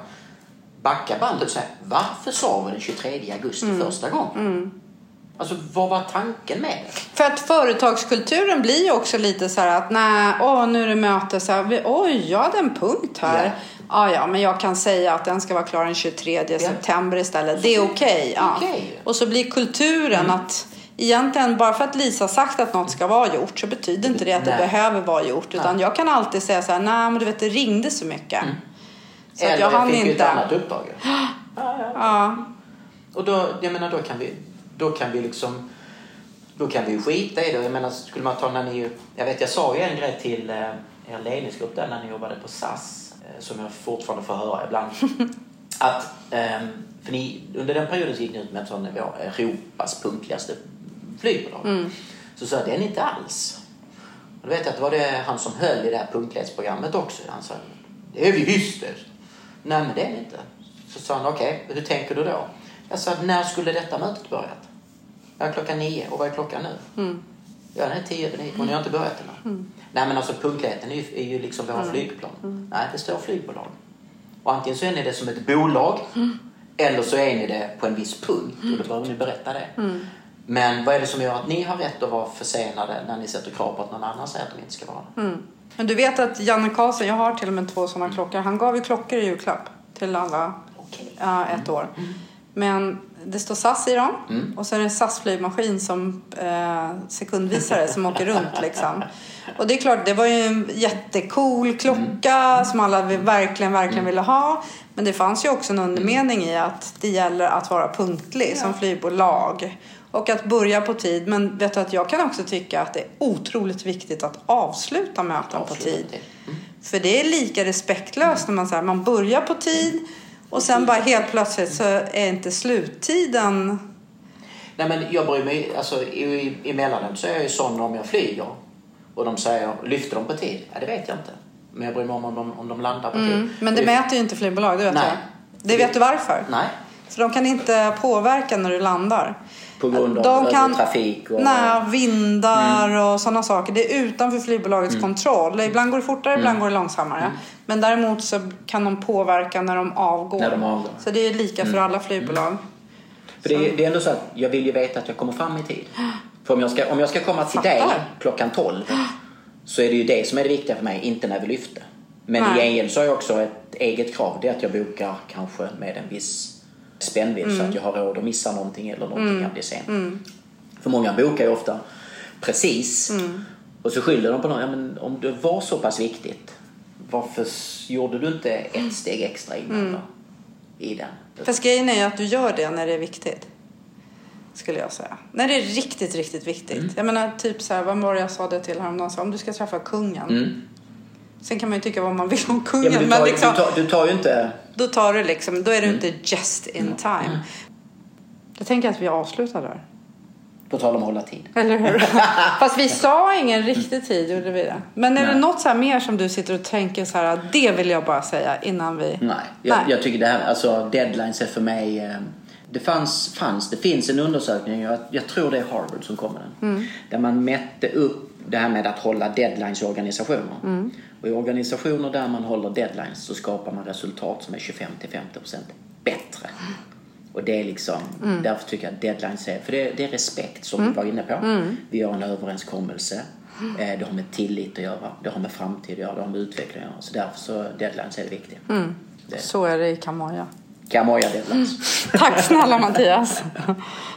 backa bandet och säga varför sa vi den 23 augusti första gången? Alltså vad var tanken med det? För att företagskulturen blir ju också lite så här att nej, åh, nu är det möte, så här, vi- oj, jag hade en punkt här. Ja. Ja, ja, men jag kan säga att den ska vara klar den 23 september istället. Det är okej. ja. Okej. Och så blir kulturen att egentligen bara för att Lisa sagt att något ska vara gjort så betyder inte det att det Nej. behöver vara gjort. Utan jag kan alltid säga så här, nej men du vet det ringde så mycket. Så att Eller jag hann fick ju ett inte. annat uppdrag. ju. Ja, Och då, jag menar, då kan vi, då kan vi liksom, då kan vi ju skita i det. Jag menar, skulle man ta när ni, jag vet, jag sa ju en grej till eh, er ledningsgrupp där när ni jobbade på SAS, som jag fortfarande får höra ibland. att, ehm, för ni, under den perioden så gick ni ut med sånt, ja, Europas punktligaste flygbolag. Så sa jag, det är ni inte alls. Och då vet jag att det var det han som höll i det här punktlighetsprogrammet också. Han sa, det är vi visst. Nej men det är ni inte. Så sa han, okej, hur tänker du då? Jag sa, när skulle detta mötet börjat? Ja, klockan nio. Och vad är klockan nu? Ja, den är 10 över 9 och ni har inte börjat än. Mm. Nej, men alltså punktligheten är ju, är ju liksom våra flygplan. Nej, det står flygbolag. Och antingen så är ni det som ett bolag Mm. eller så är ni det på en viss punkt och då behöver ni berätta det. Mm. Men vad är det som gör att ni har rätt att vara försenade när ni sätter krav på att någon annan säger att de inte ska vara det? Mm. Men du vet att Janne Karlsson, jag har till och med två sådana klockor. Han gav ju klockor i julklapp till alla Okej. ja, ett år. Men det står SAS i dem och så är det en SAS flygmaskin som eh, sekundvisare som åker runt liksom. Och det är klart, det var ju en jättecool klocka som alla verkligen, verkligen ville ha. Men det fanns ju också en undermening i att det gäller att vara punktlig som flygbolag. Och att börja på tid. Men vet du att jag kan också tycka att det är otroligt viktigt att avsluta möten på Avsluta tid. på tid. För det är lika respektlöst när man, så här, man börjar på tid och sen bara helt plötsligt så är inte sluttiden... Nej men jag bryr mig, alltså i, emellanåt så är jag ju sån om jag flyger och de säger, lyfter de på tid? Ja det vet jag inte. Men jag bryr mig om om de, om de landar på tid. Men det mäter ju inte flygbolag, det vet Nej. jag. Det vet du varför? Nej. För de kan inte påverka när du landar. På grund av De kan- trafik och... Nej, vindar och sådana saker. Det är utanför flygbolagets Mm. kontroll. Ibland går det fortare, ibland går det långsammare. Men däremot så kan de påverka när de avgår. När de avgår. Mm. Så det är lika för alla flygbolag. För det, är- det är ändå så att jag vill ju veta att jag kommer fram i tid. För om jag ska, om jag ska komma till dig Fattar. klockan 12 så är det ju det som är det viktiga för mig, inte när vi lyfter. Men i gengäld så har jag också ett eget krav. Det är att jag bokar kanske med en viss spännvidd så Mm. att jag har råd att missa någonting eller någonting kan bli sent. För många bokar ju ofta precis Mm. och så skyller de på någon. Ja, men om det var så pass viktigt varför gjorde du inte ett steg extra innan Mm. då? I den? Fast grejen är ju att du gör det när det är viktigt. Skulle jag säga. När det är riktigt, riktigt viktigt. Mm. Jag menar typ så här, vad var det jag sa det till häromdagen? Så, Om du ska träffa kungen. Mm. Sen kan man ju tycka vad man vill om Ja, kungen. men du, men tar, liksom, du, tar, du tar ju inte... då tar du liksom, då är du Mm. inte just in time. Jag tänker att vi avslutar där. På tal om att hålla tid. Eller hur? Fast vi sa ingen riktig tid, gjorde vi det? Men är det Nej. något så här mer som du sitter och tänker så här, det vill jag bara säga innan vi... Nej, jag, Nej. jag tycker det här, alltså deadlines är för mig... Eh, det fanns, fanns, det finns en undersökning, jag, jag tror det är Harvard som kommer den. Mm. Där man mätte upp det här med att hålla deadlines i organisationer. Mm. Och i organisationer där man håller deadlines så skapar man resultat som är 25-50% bättre. Och det är liksom, Mm. därför tycker jag att deadlines är, för det, det är respekt som vi var inne på. Mm. Vi gör en överenskommelse. Eh, Det har med tillit att göra, det har med framtid att göra, det har med utveckling att göra. Så därför så deadlines är det viktiga. Det. Så är det i Kamoja. Kamoja deadlines. Tack snälla Mattias.